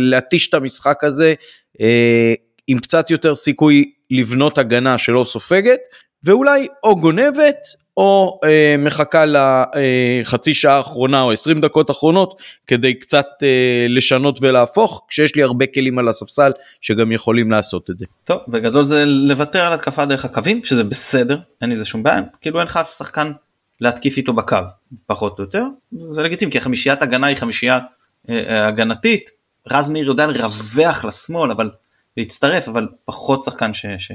להתיש את המשחק הזה אה, עם קצת יותר סיכוי לבנות הגנה שלא סופגת, ואולי או גונבת או אה, מחכה לחצי שעה האחרונה או 20 דקות אחרונות כדי קצת אה, לשנות ולהפוך כשיש לי הרבה כלים על הספסל שגם יכולים לעשות את זה. טוב בגדול זה לוותר על התקפה דרך הקווים שזה בסדר אין לזה שום בעיה. כאילו אין לך אף שחקן להתקיף איתו בקו פחות או יותר. זה לגיטימי כי חמישיית הגנה היא חמישייה אה, אה, הגנתית. רז מאיר יודע לרווח לשמאל אבל להצטרף אבל פחות שחקן ש... ש...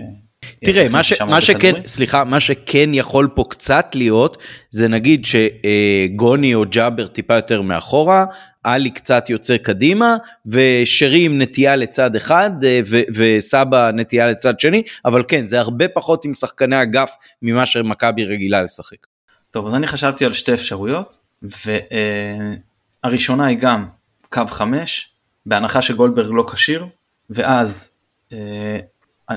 תראה מה, ש, מה שכן סליחה מה שכן יכול פה קצת להיות זה נגיד שגוני או ג'אבר טיפה יותר מאחורה עלי קצת יוצא קדימה ושרי עם נטייה לצד אחד אה, ו- וסבא נטייה לצד שני אבל כן זה הרבה פחות עם שחקני אגף ממה שמכבי רגילה לשחק. טוב אז אני חשבתי על שתי אפשרויות והראשונה אה, היא גם קו 5 בהנחה שגולדברג לא כשיר ואז אה,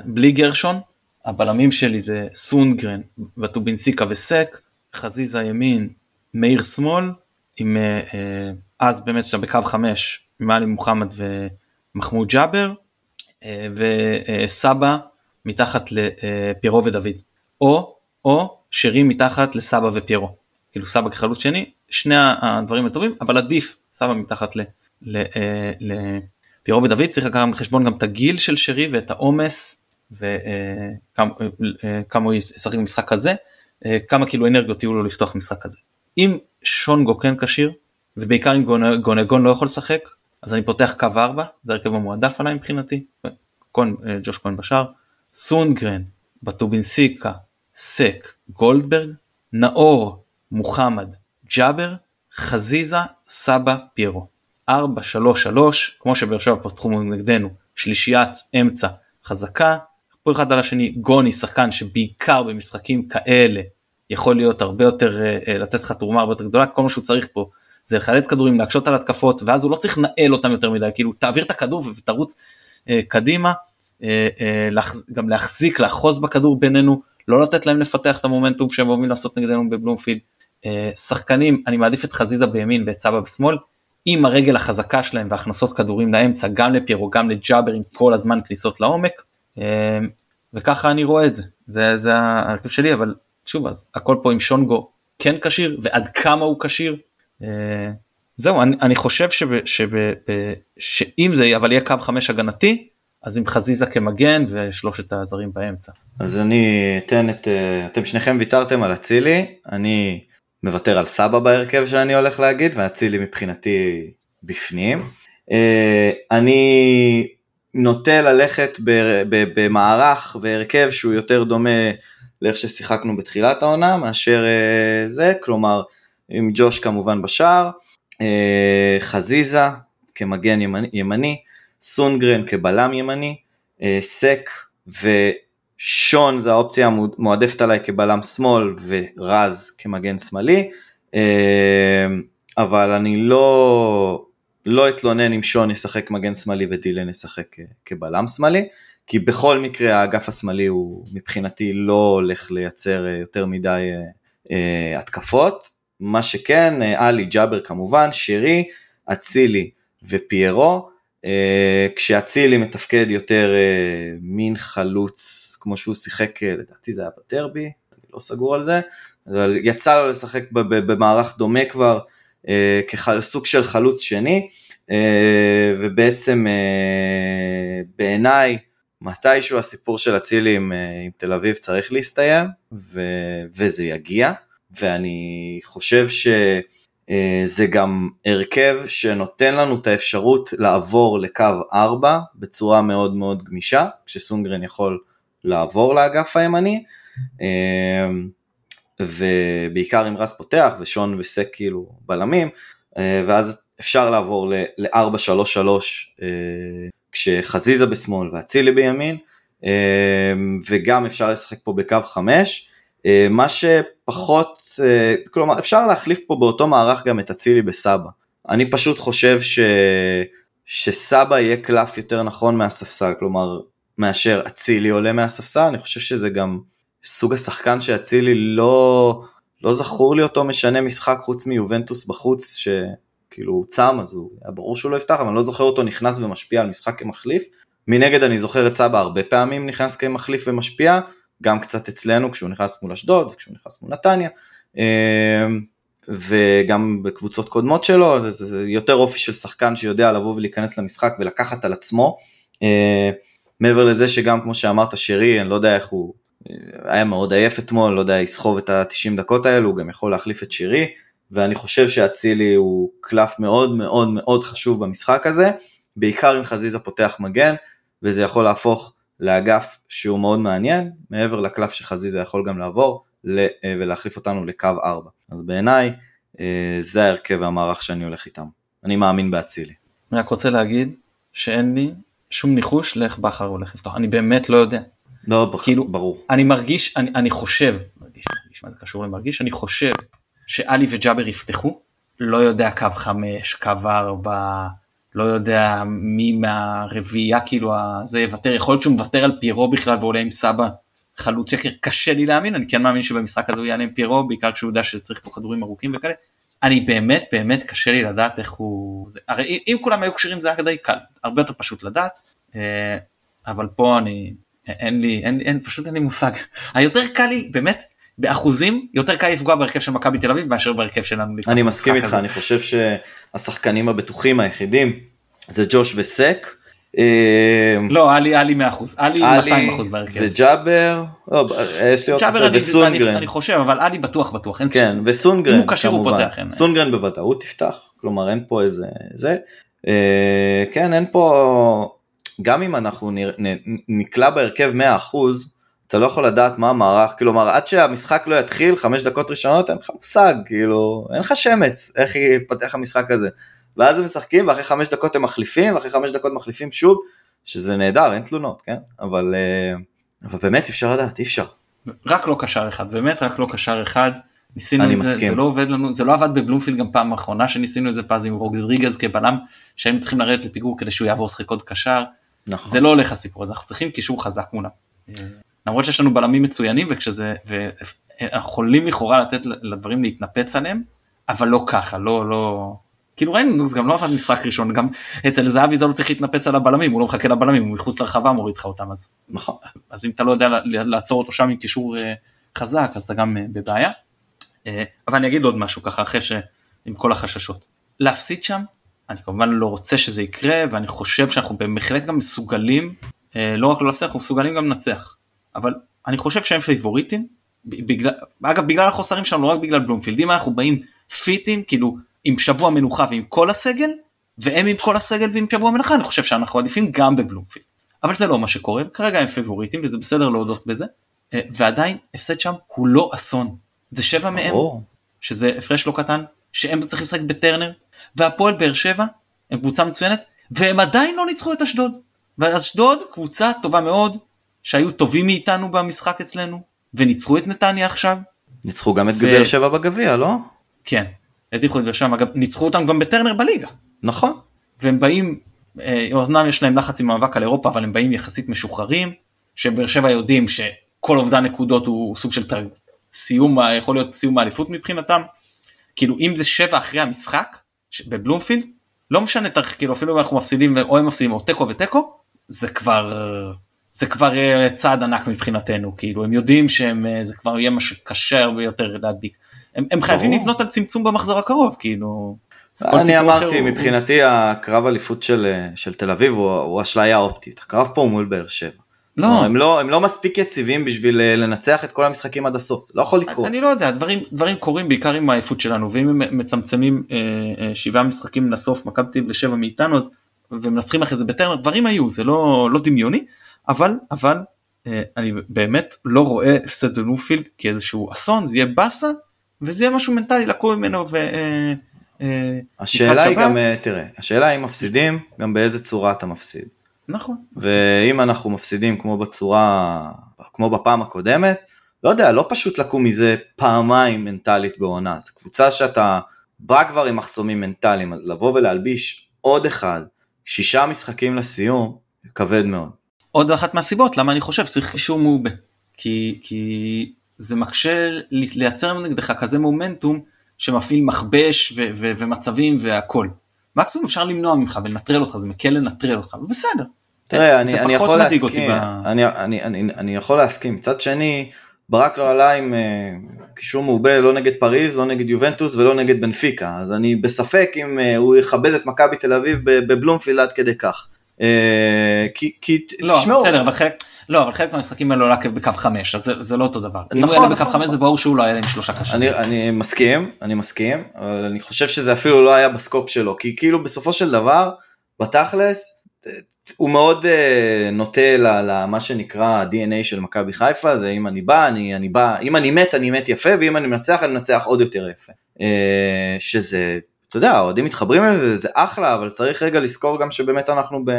בלי גרשון הבלמים שלי זה סונגרן, בטובינסיקה וסק, חזיזה ימין, מאיר שמאל, עם אה, אה, אז באמת שם בקו 5 מעלי מוחמד ומחמוד ג'אבר, אה, וסבא מתחת לפיירו ודוד, או, או שירים מתחת לסבא ופיירו, כאילו סבא כחלוץ שני, שני הדברים הטובים, אבל עדיף סבא מתחת ל... לפיירו ודוד, צריך לקחת בחשבון גם את הגיל של שרי ואת העומס וכמה הוא ישחק במשחק הזה, כמה כאילו אנרגיות יהיו לו לפתוח משחק כזה. אם שונגו כן כשיר, ובעיקר אם גונגון לא יכול לשחק, אז אני פותח קו 4, זה הרכב המועדף עליי מבחינתי, כהן, ג'וש כהן בשאר, סונגרן, בטובינסיקה, סק, גולדברג, נאור, מוחמד, ג'אבר, חזיזה, סבא, פיירו. 4-3-3, כמו שבאר שבע פתחו נגדנו, שלישיית אמצע חזקה, פה אחד על השני גוני שחקן שבעיקר במשחקים כאלה יכול להיות הרבה יותר uh, לתת לך תרומה הרבה יותר גדולה כל מה שהוא צריך פה זה לחלץ כדורים להקשות על התקפות ואז הוא לא צריך לנהל אותם יותר מדי כאילו תעביר את הכדור ותרוץ uh, קדימה uh, uh, גם להחזיק לאחוז בכדור בינינו לא לתת להם לפתח את המומנטום שהם אוהבים לעשות נגדנו בבלומפילד. uh, שחקנים אני מעדיף את חזיזה בימין ואת סבא בשמאל עם הרגל החזקה שלהם והכנסות כדורים לאמצע גם לפיירו גם לג'אבר עם כל הזמן כניסות לעומק וככה אני רואה את זה, זה, זה ההרכב שלי, אבל שוב, אז הכל פה עם שונגו כן כשיר, ועד כמה הוא כשיר. אה, זהו, אני, אני חושב שב, שב, ב, שאם זה אבל יהיה קו חמש הגנתי, אז עם חזיזה כמגן ושלושת הדברים באמצע. אז אני אתן את, אה, אתם שניכם ויתרתם על אצילי, אני מוותר על סבא בהרכב שאני הולך להגיד, ואצילי מבחינתי בפנים. אה, אני נוטה ללכת במערך והרכב שהוא יותר דומה לאיך ששיחקנו בתחילת העונה מאשר אה, זה, כלומר עם ג'וש כמובן בשער, אה, חזיזה כמגן ימני, סונגרן כבלם ימני, אה, סק ושון זה האופציה המועדפת עליי כבלם שמאל ורז כמגן שמאלי, אבל אני לא, לא אתלונן אם שון ישחק מגן שמאלי ודילן ישחק אה, כבלם שמאלי, כי בכל מקרה האגף השמאלי הוא מבחינתי לא הולך לייצר אה, יותר מדי אה, התקפות. מה שכן, עלי ג'אבר כמובן, שירי, אצילי ופיירו, כשאצילי מתפקד יותר מין חלוץ כמו שהוא שיחק, לדעתי זה היה בטרבי, אני לא סגור על זה, אבל יצא לו לשחק במערך דומה כבר. אה, כסוג של חלוץ שני, אה, ובעצם אה, בעיניי מתישהו הסיפור של אצילי עם, עם תל אביב צריך להסתיים, ו, וזה יגיע, ואני חושב שזה גם הרכב שנותן לנו את האפשרות לעבור לקו 4 בצורה מאוד מאוד גמישה, כשסונגרן יכול לעבור לאגף הימני. ובעיקר עם רס פותח ושון וסק כאילו בלמים, אה, ואז אפשר לעבור ל-4-3-3 אה, כשחזיזה בשמאל ואצילי בימין, וגם אפשר לשחק פה בקו 5, מה שפחות, כלומר אפשר להחליף פה באותו מערך גם את אצילי בסבא. אני פשוט חושב ש... שסבא יהיה קלף יותר נכון מהספסל, כלומר מאשר אצילי עולה מהספסל, אני חושב שזה גם סוג השחקן שאצילי לא, לא זכור לי אותו משנה משחק חוץ מיובנטוס בחוץ, שכאילו הוא צם אז הוא, היה ברור שהוא לא יפתח, אבל אני לא זוכר אותו נכנס ומשפיע על משחק כמחליף. מנגד אני זוכר את סבא הרבה פעמים נכנס כמחליף ומשפיע, גם קצת אצלנו כשהוא נכנס מול אשדוד, כשהוא נכנס מול נתניה. אמ, וגם בקבוצות קודמות שלו, זה, זה, זה יותר אופי של שחקן שיודע לבוא ולהיכנס למשחק ולקחת על עצמו. אה, מעבר לזה שגם כמו שאמרת שרי, אני לא יודע איך הוא היה מאוד עייף אתמול, לא יודע, יסחוב את ה-90 דקות האלו, הוא גם יכול להחליף את שרי, ואני חושב שאצילי הוא קלף מאוד מאוד מאוד חשוב במשחק הזה, בעיקר אם חזיזה פותח מגן, וזה יכול להפוך לאגף שהוא מאוד מעניין, מעבר לקלף שחזיזה יכול גם לעבור, אה, ולהחליף אותנו לקו 4. אז בעיניי אה, זה ההרכב והמערך שאני הולך איתם. אני מאמין באצילי. אני רק רוצה להגיד שאין לי שום ניחוש לאיך בכר הולך לפתוח, אני באמת לא יודע. לא, כאילו, ברור. אני מרגיש, אני, אני חושב, מרגיש, מרגיש מה זה קשור למרגיש, אני חושב שאלי וג'אבר יפתחו, לא יודע קו 5, קו 4, לא יודע מי מהרביעייה כאילו זה יוותר, יכול להיות שהוא מוותר על פיירו בכלל ועולה עם סבא חלוץ שקר קשה לי להאמין אני כן מאמין שבמשחק הזה הוא יעלה עם פירו בעיקר כשהוא יודע שצריך פה כדורים ארוכים וכאלה. אני באמת באמת קשה לי לדעת איך הוא זה הרי אם כולם היו קשירים זה היה די קל הרבה יותר פשוט לדעת אה, אבל פה אני אין לי אין, אין פשוט אין לי מושג היותר קל לי באמת באחוזים יותר קל לפגוע בהרכב של מכבי תל אביב מאשר בהרכב שלנו. אני מסכים איתך אני חושב שהשחקנים הבטוחים היחידים זה ג'וש וסק אמ, לא, עלי, עלי 100%, עלי 200% בהרכב. וג'אבר, לא, יש לי עוד חסר, וסונגרן. אני חושב, אבל עלי בטוח בטוח, אין כן, וסונגרן, אם הוא כשיר הוא פותח. סונגרן בוודאות תפתח, כלומר אין פה איזה, זה, אה, כן, אין פה, גם אם אנחנו נקלע בהרכב 100%, אתה לא יכול לדעת מה המערך, כלומר עד שהמשחק לא יתחיל, חמש דקות ראשונות, אין לך מושג, כאילו, אין לך שמץ איך יפתח המשחק הזה. ואז הם משחקים ואחרי חמש דקות הם מחליפים ואחרי חמש דקות מחליפים שוב שזה נהדר אין תלונות כן אבל אה, אבל באמת אפשר לדעת אי אפשר. רק לא קשר אחד באמת רק לא קשר אחד. ניסינו את זה, מסכים. זה לא עובד לנו, זה לא עבד בבלומפילד גם פעם אחרונה שניסינו את זה פז עם רוגדריגז כבלם, שהיינו צריכים לרדת לפיגור כדי שהוא יעבור שחק עוד קשר. נכון. זה לא הולך הסיפור הזה, אנחנו צריכים קישור חזק מולם. למרות שיש לנו בלמים מצוינים וכשזה, ואנחנו יכולים לכאורה לתת לדברים להתנפץ עליהם, אבל לא ככה, לא, לא, כאילו ראינו זה גם לא עבד משחק ראשון גם אצל זהבי זה לא צריך להתנפץ על הבלמים הוא לא מחכה לבלמים הוא מחוץ לרחבה מוריד לך אותם אז נכון אז אם אתה לא יודע לעצור אותו שם עם קישור uh, חזק אז אתה גם uh, בבעיה. Uh, אבל אני אגיד עוד משהו ככה אחרי שעם כל החששות להפסיד שם אני כמובן לא רוצה שזה יקרה ואני חושב שאנחנו בהחלט גם מסוגלים uh, לא רק לא להפסיד אנחנו מסוגלים גם לנצח אבל אני חושב שהם פייבוריטים בגלל אגב בגלל החוסרים שלנו לא רק בגלל בלומפילד אם אנחנו באים פיטים כאילו עם שבוע מנוחה ועם כל הסגל, והם עם כל הסגל ועם שבוע מנוחה, אני חושב שאנחנו עדיפים גם בבלומפילד. אבל זה לא מה שקורה, כרגע הם פבוריטים וזה בסדר להודות בזה, אה, ועדיין הפסד שם הוא לא אסון. זה שבע מהם, שזה הפרש לא קטן, שהם צריכים לשחק בטרנר, והפועל באר שבע הם קבוצה מצוינת, והם עדיין לא ניצחו את אשדוד. ואשדוד קבוצה טובה מאוד, שהיו טובים מאיתנו במשחק אצלנו, וניצחו את נתניה עכשיו. ניצחו גם את ו... באר שבע בגביע, לא? כן, הדיחו את באר שבע, אגב ניצחו אותם גם בטרנר בליגה. נכון. והם באים, אה, אומנם יש להם לחץ עם מאבק על אירופה, אבל הם באים יחסית משוחררים, שבאר שבע יודעים שכל אובדן נקודות הוא סוג של. סיום, יכול להיות סיום האליפות מבחינתם. כאילו אם זה שבע אחרי המשחק בבלומפילד, לא משנה, כאילו אפילו אם אנחנו מפסידים או הם מפסידים או תיקו ותיקו, זה כבר זה כבר צעד ענק מבחינתנו. כאילו הם יודעים שהם אה, זה כבר יהיה משהו קשה הרבה יותר להדביק. הם, הם חייבים לבנות על צמצום במחזור הקרוב כאילו. אני אמרתי מבחינתי הקרב אליפות של, אה, של תל אביב הוא, הוא אשליה אופטית. הקרב פה הוא מול באר שבע. לא. הם לא הם לא מספיק יציבים בשביל אה, לנצח את כל המשחקים עד הסוף זה לא יכול לקרות. אני לא יודע דברים דברים קורים בעיקר עם העייפות שלנו ואם הם מצמצמים אה, אה, שבעה משחקים לסוף מכבי תל לשבע מאיתנו אז ומנצחים אחרי זה בטרנר דברים היו זה לא לא דמיוני אבל אבל אה, אני באמת לא רואה הפסד בנופילד כאיזשהו אסון זה יהיה באסה וזה יהיה משהו מנטלי לקום ממנו ו... אה, אה, השאלה היא גם תראה השאלה אם מפסידים גם באיזה צורה אתה מפסיד. נכון. ואם אנחנו מפסידים כמו בצורה, כמו בפעם הקודמת, לא יודע, לא פשוט לקום מזה פעמיים מנטלית בעונה, זו קבוצה שאתה בא כבר עם מחסומים מנטליים, אז לבוא ולהלביש עוד אחד, שישה משחקים לסיום, כבד מאוד. עוד אחת מהסיבות למה אני חושב שצריך קישור מעובה. כי, כי זה מקשה לייצר נגדך כזה מומנטום שמפעיל מכבש ו- ו- ומצבים והכל. מקסימום אפשר למנוע ממך ולנטרל אותך, זה מקל לנטרל אותך, ובסדר. תראה, אני, אני יכול להסכים. אני, אני, אני, אני יכול להסכים, מצד שני, ברק לא עלה עם uh, קישור מעובה לא נגד פריז, לא נגד יובנטוס ולא נגד בנפיקה, אז אני בספק אם uh, הוא יכבד את מכבי תל אביב בבלומפילד עד כדי כך. Uh, כי, כי לא, תשמעו, בסדר, אבל חלק, לא, אבל חלק מהמשחקים האלו עולה בקו 5, אז זה, זה לא אותו דבר. נכון, אם הוא יעלה נכון, בקו 5 נכון. זה ברור שהוא לא היה עם שלושה קשים. אני, אני מסכים, אני מסכים, אבל אני חושב שזה אפילו לא היה בסקופ שלו, כי כאילו בסופו של דבר, בתכלס, הוא מאוד uh, נוטה למה שנקרא ה-DNA של מכבי חיפה, זה אם אני בא, אני, אני בא, אם אני מת, אני מת יפה, ואם אני מנצח, אני מנצח עוד יותר יפה. Uh, שזה, אתה יודע, האוהדים מתחברים אליו וזה אחלה, אבל צריך רגע לזכור גם שבאמת אנחנו ב...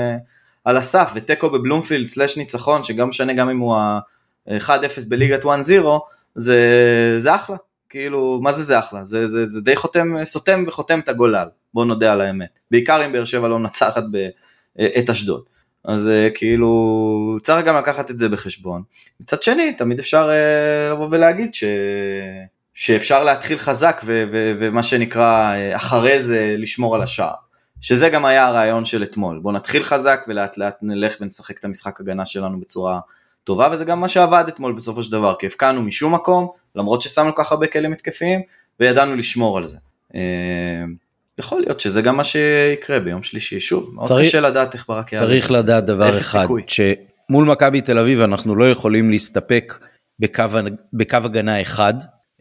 על הסף, ותיקו בבלומפילד סלאש ניצחון, שגם משנה גם אם הוא ה-1-0 בליגת 1-0, זה, זה אחלה. כאילו, מה זה זה אחלה? זה, זה, זה די חותם, סותם וחותם את הגולל, בוא נודה על האמת. בעיקר אם באר שבע לא מנצחת את אשדוד. אז אה, כאילו, צריך גם לקחת את זה בחשבון. מצד שני, תמיד אפשר אה, לבוא ולהגיד ש... שאפשר להתחיל חזק ו- ו- ומה שנקרא אה, אחרי זה לשמור על השער. שזה גם היה הרעיון של אתמול, בוא נתחיל חזק ולאט לאט נלך ונשחק את המשחק הגנה שלנו בצורה טובה וזה גם מה שעבד אתמול בסופו של דבר, כי הפקענו משום מקום, למרות ששמנו כל כך הרבה כלים התקפיים וידענו לשמור על זה. יכול להיות שזה גם מה שיקרה ביום שלישי, שוב, מאוד צריך, קשה לדעת איך ברק יעלה. צריך לדעת זה, דבר זה אחד, סיכוי. שמול מכבי תל אביב אנחנו לא יכולים להסתפק בקו, בקו הגנה אחד,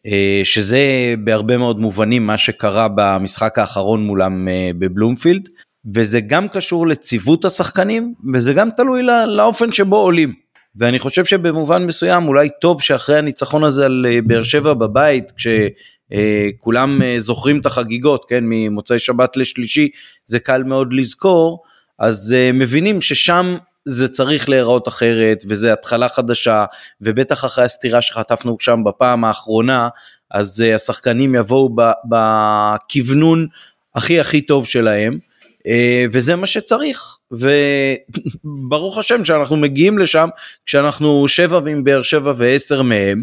אה, שזה בהרבה מאוד מובנים מה שקרה במשחק האחרון מולם אה, בבלומפילד, וזה גם קשור לציוות השחקנים, וזה גם תלוי לא, לאופן שבו עולים. ואני חושב שבמובן מסוים אולי טוב שאחרי הניצחון הזה על אה, באר שבע בבית, כשכולם זוכרים את החגיגות, כן, ממוצאי שבת לשלישי, זה קל מאוד לזכור, אז מבינים ששם זה צריך להיראות אחרת וזה התחלה חדשה ובטח אחרי הסתירה שחטפנו שם בפעם האחרונה אז השחקנים יבואו בכוונון הכי הכי טוב שלהם וזה מה שצריך. וברוך השם שאנחנו מגיעים לשם כשאנחנו שבע ועם באר שבע ועשר מהם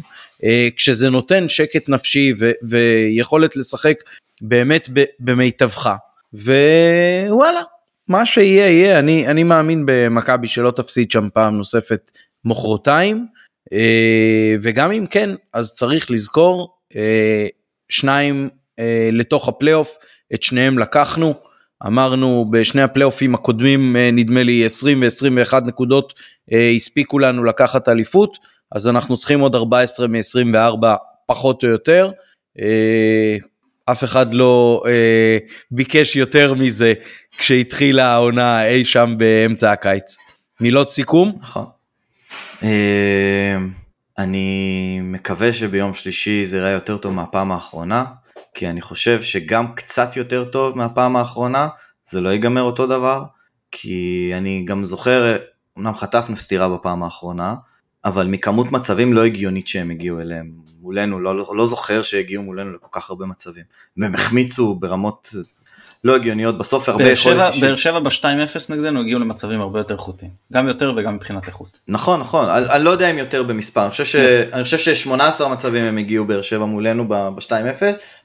כשזה נותן שקט נפשי ו- ויכולת לשחק באמת במיטבך. ווואלה מה שיהיה יהיה, אני, אני מאמין במכבי שלא תפסיד שם פעם נוספת מחרתיים, אה, וגם אם כן, אז צריך לזכור, אה, שניים אה, לתוך הפלייאוף, את שניהם לקחנו, אמרנו בשני הפלייאופים הקודמים, נדמה לי 20 ו-21 נקודות הספיקו לנו לקחת אליפות, אז אנחנו צריכים עוד 14 מ-24 פחות או יותר. אף אחד לא אה, ביקש יותר מזה כשהתחילה העונה אי שם באמצע הקיץ. מילות סיכום? נכון. אה, אני מקווה שביום שלישי זה יראה יותר טוב מהפעם האחרונה, כי אני חושב שגם קצת יותר טוב מהפעם האחרונה, זה לא ייגמר אותו דבר, כי אני גם זוכר, אמנם חטפנו סטירה בפעם האחרונה, אבל מכמות מצבים לא הגיונית שהם הגיעו אליהם מולנו, לא, לא זוכר שהגיעו מולנו לכל כך הרבה מצבים. והם החמיצו ברמות לא הגיוניות, בסוף הרבה יכולת אישית. באר שבע ב-2-0 נגדנו הגיעו למצבים הרבה יותר איכותיים, גם יותר וגם מבחינת איכות. נכון, נכון, אני, לא יודע אם יותר במספר, אני חושב, ש, אני חושב ש-18 מצבים הם הגיעו באר שבע מולנו ב-2-0,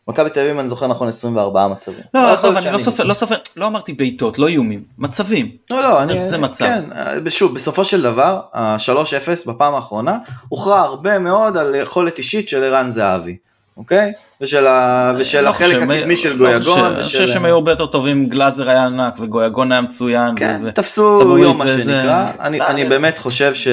מכבי תל אביב אני זוכר נכון 24 מצבים. לא, עזוב, אני לא סופר, לא סופר, לא אמרתי בעיטות, לא איומים, מצבים. לא, לא, אני, זה מצב. כן, שוב, בסופו של דבר, ה-3-0 בפעם האחרונה, הוכרע הרבה מאוד על יכולת אישית של ערן זהבי. אוקיי? ושל, ה... ושל לא החלק הקדמי של לא גויגון. אני חושב שהם היו הרבה יותר טובים, גלאזר היה ענק וגויגון היה מצוין. כן, ו... תפסו יום מה שנקרא. אני, לא, אני באמת חושב ש...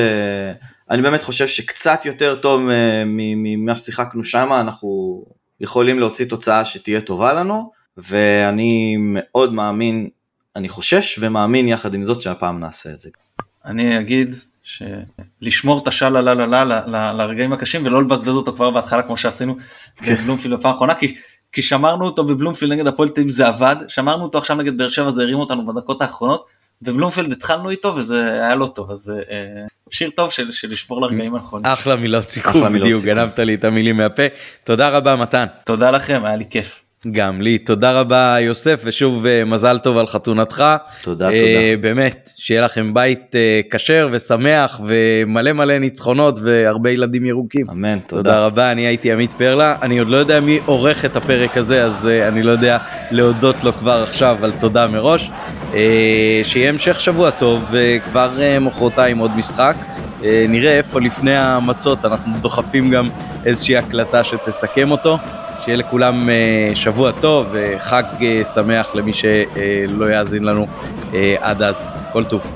אני באמת חושב שקצת יותר טוב ממה ששיחקנו שם, אנחנו יכולים להוציא תוצאה שתהיה טובה לנו, ואני מאוד מאמין, אני חושש ומאמין יחד עם זאת שהפעם נעשה את זה. אני אגיד שלשמור את השאלה לה לה לה לרגעים הקשים ולא לבזבז אותו כבר בהתחלה כמו שעשינו כן. בבלומפילד בפעם האחרונה כי, כי שמרנו אותו בבלומפילד נגד הפועל תל אביב זה עבד שמרנו אותו עכשיו נגד באר שבע זה הרים אותנו בדקות האחרונות ובלומפילד התחלנו איתו וזה היה לא טוב אז אה, שיר טוב של, של לשבור לרגעים הנכונים. אחלה מילות סיכום בדיוק. גנבת לי את המילים מהפה תודה רבה מתן. תודה לכם היה לי כיף. גם לי תודה רבה יוסף ושוב אה, מזל טוב על חתונתך. תודה, אה, תודה. באמת שיהיה לכם בית אה, כשר ושמח ומלא מלא ניצחונות והרבה ילדים ירוקים. אמן, תודה תודה. רבה אני הייתי עמית פרלה אני עוד לא יודע מי עורך את הפרק הזה אז אני לא יודע להודות לו כבר עכשיו על תודה מראש. שיהיה המשך שבוע טוב וכבר מחרתיים עוד משחק. אה, נראה איפה לפני המצות אנחנו דוחפים גם איזושהי הקלטה שתסכם אותו. שיהיה לכולם אה, שבוע טוב וחג אה, שמח למי שלא יאזין לנו אה, עד אז. כל טוב.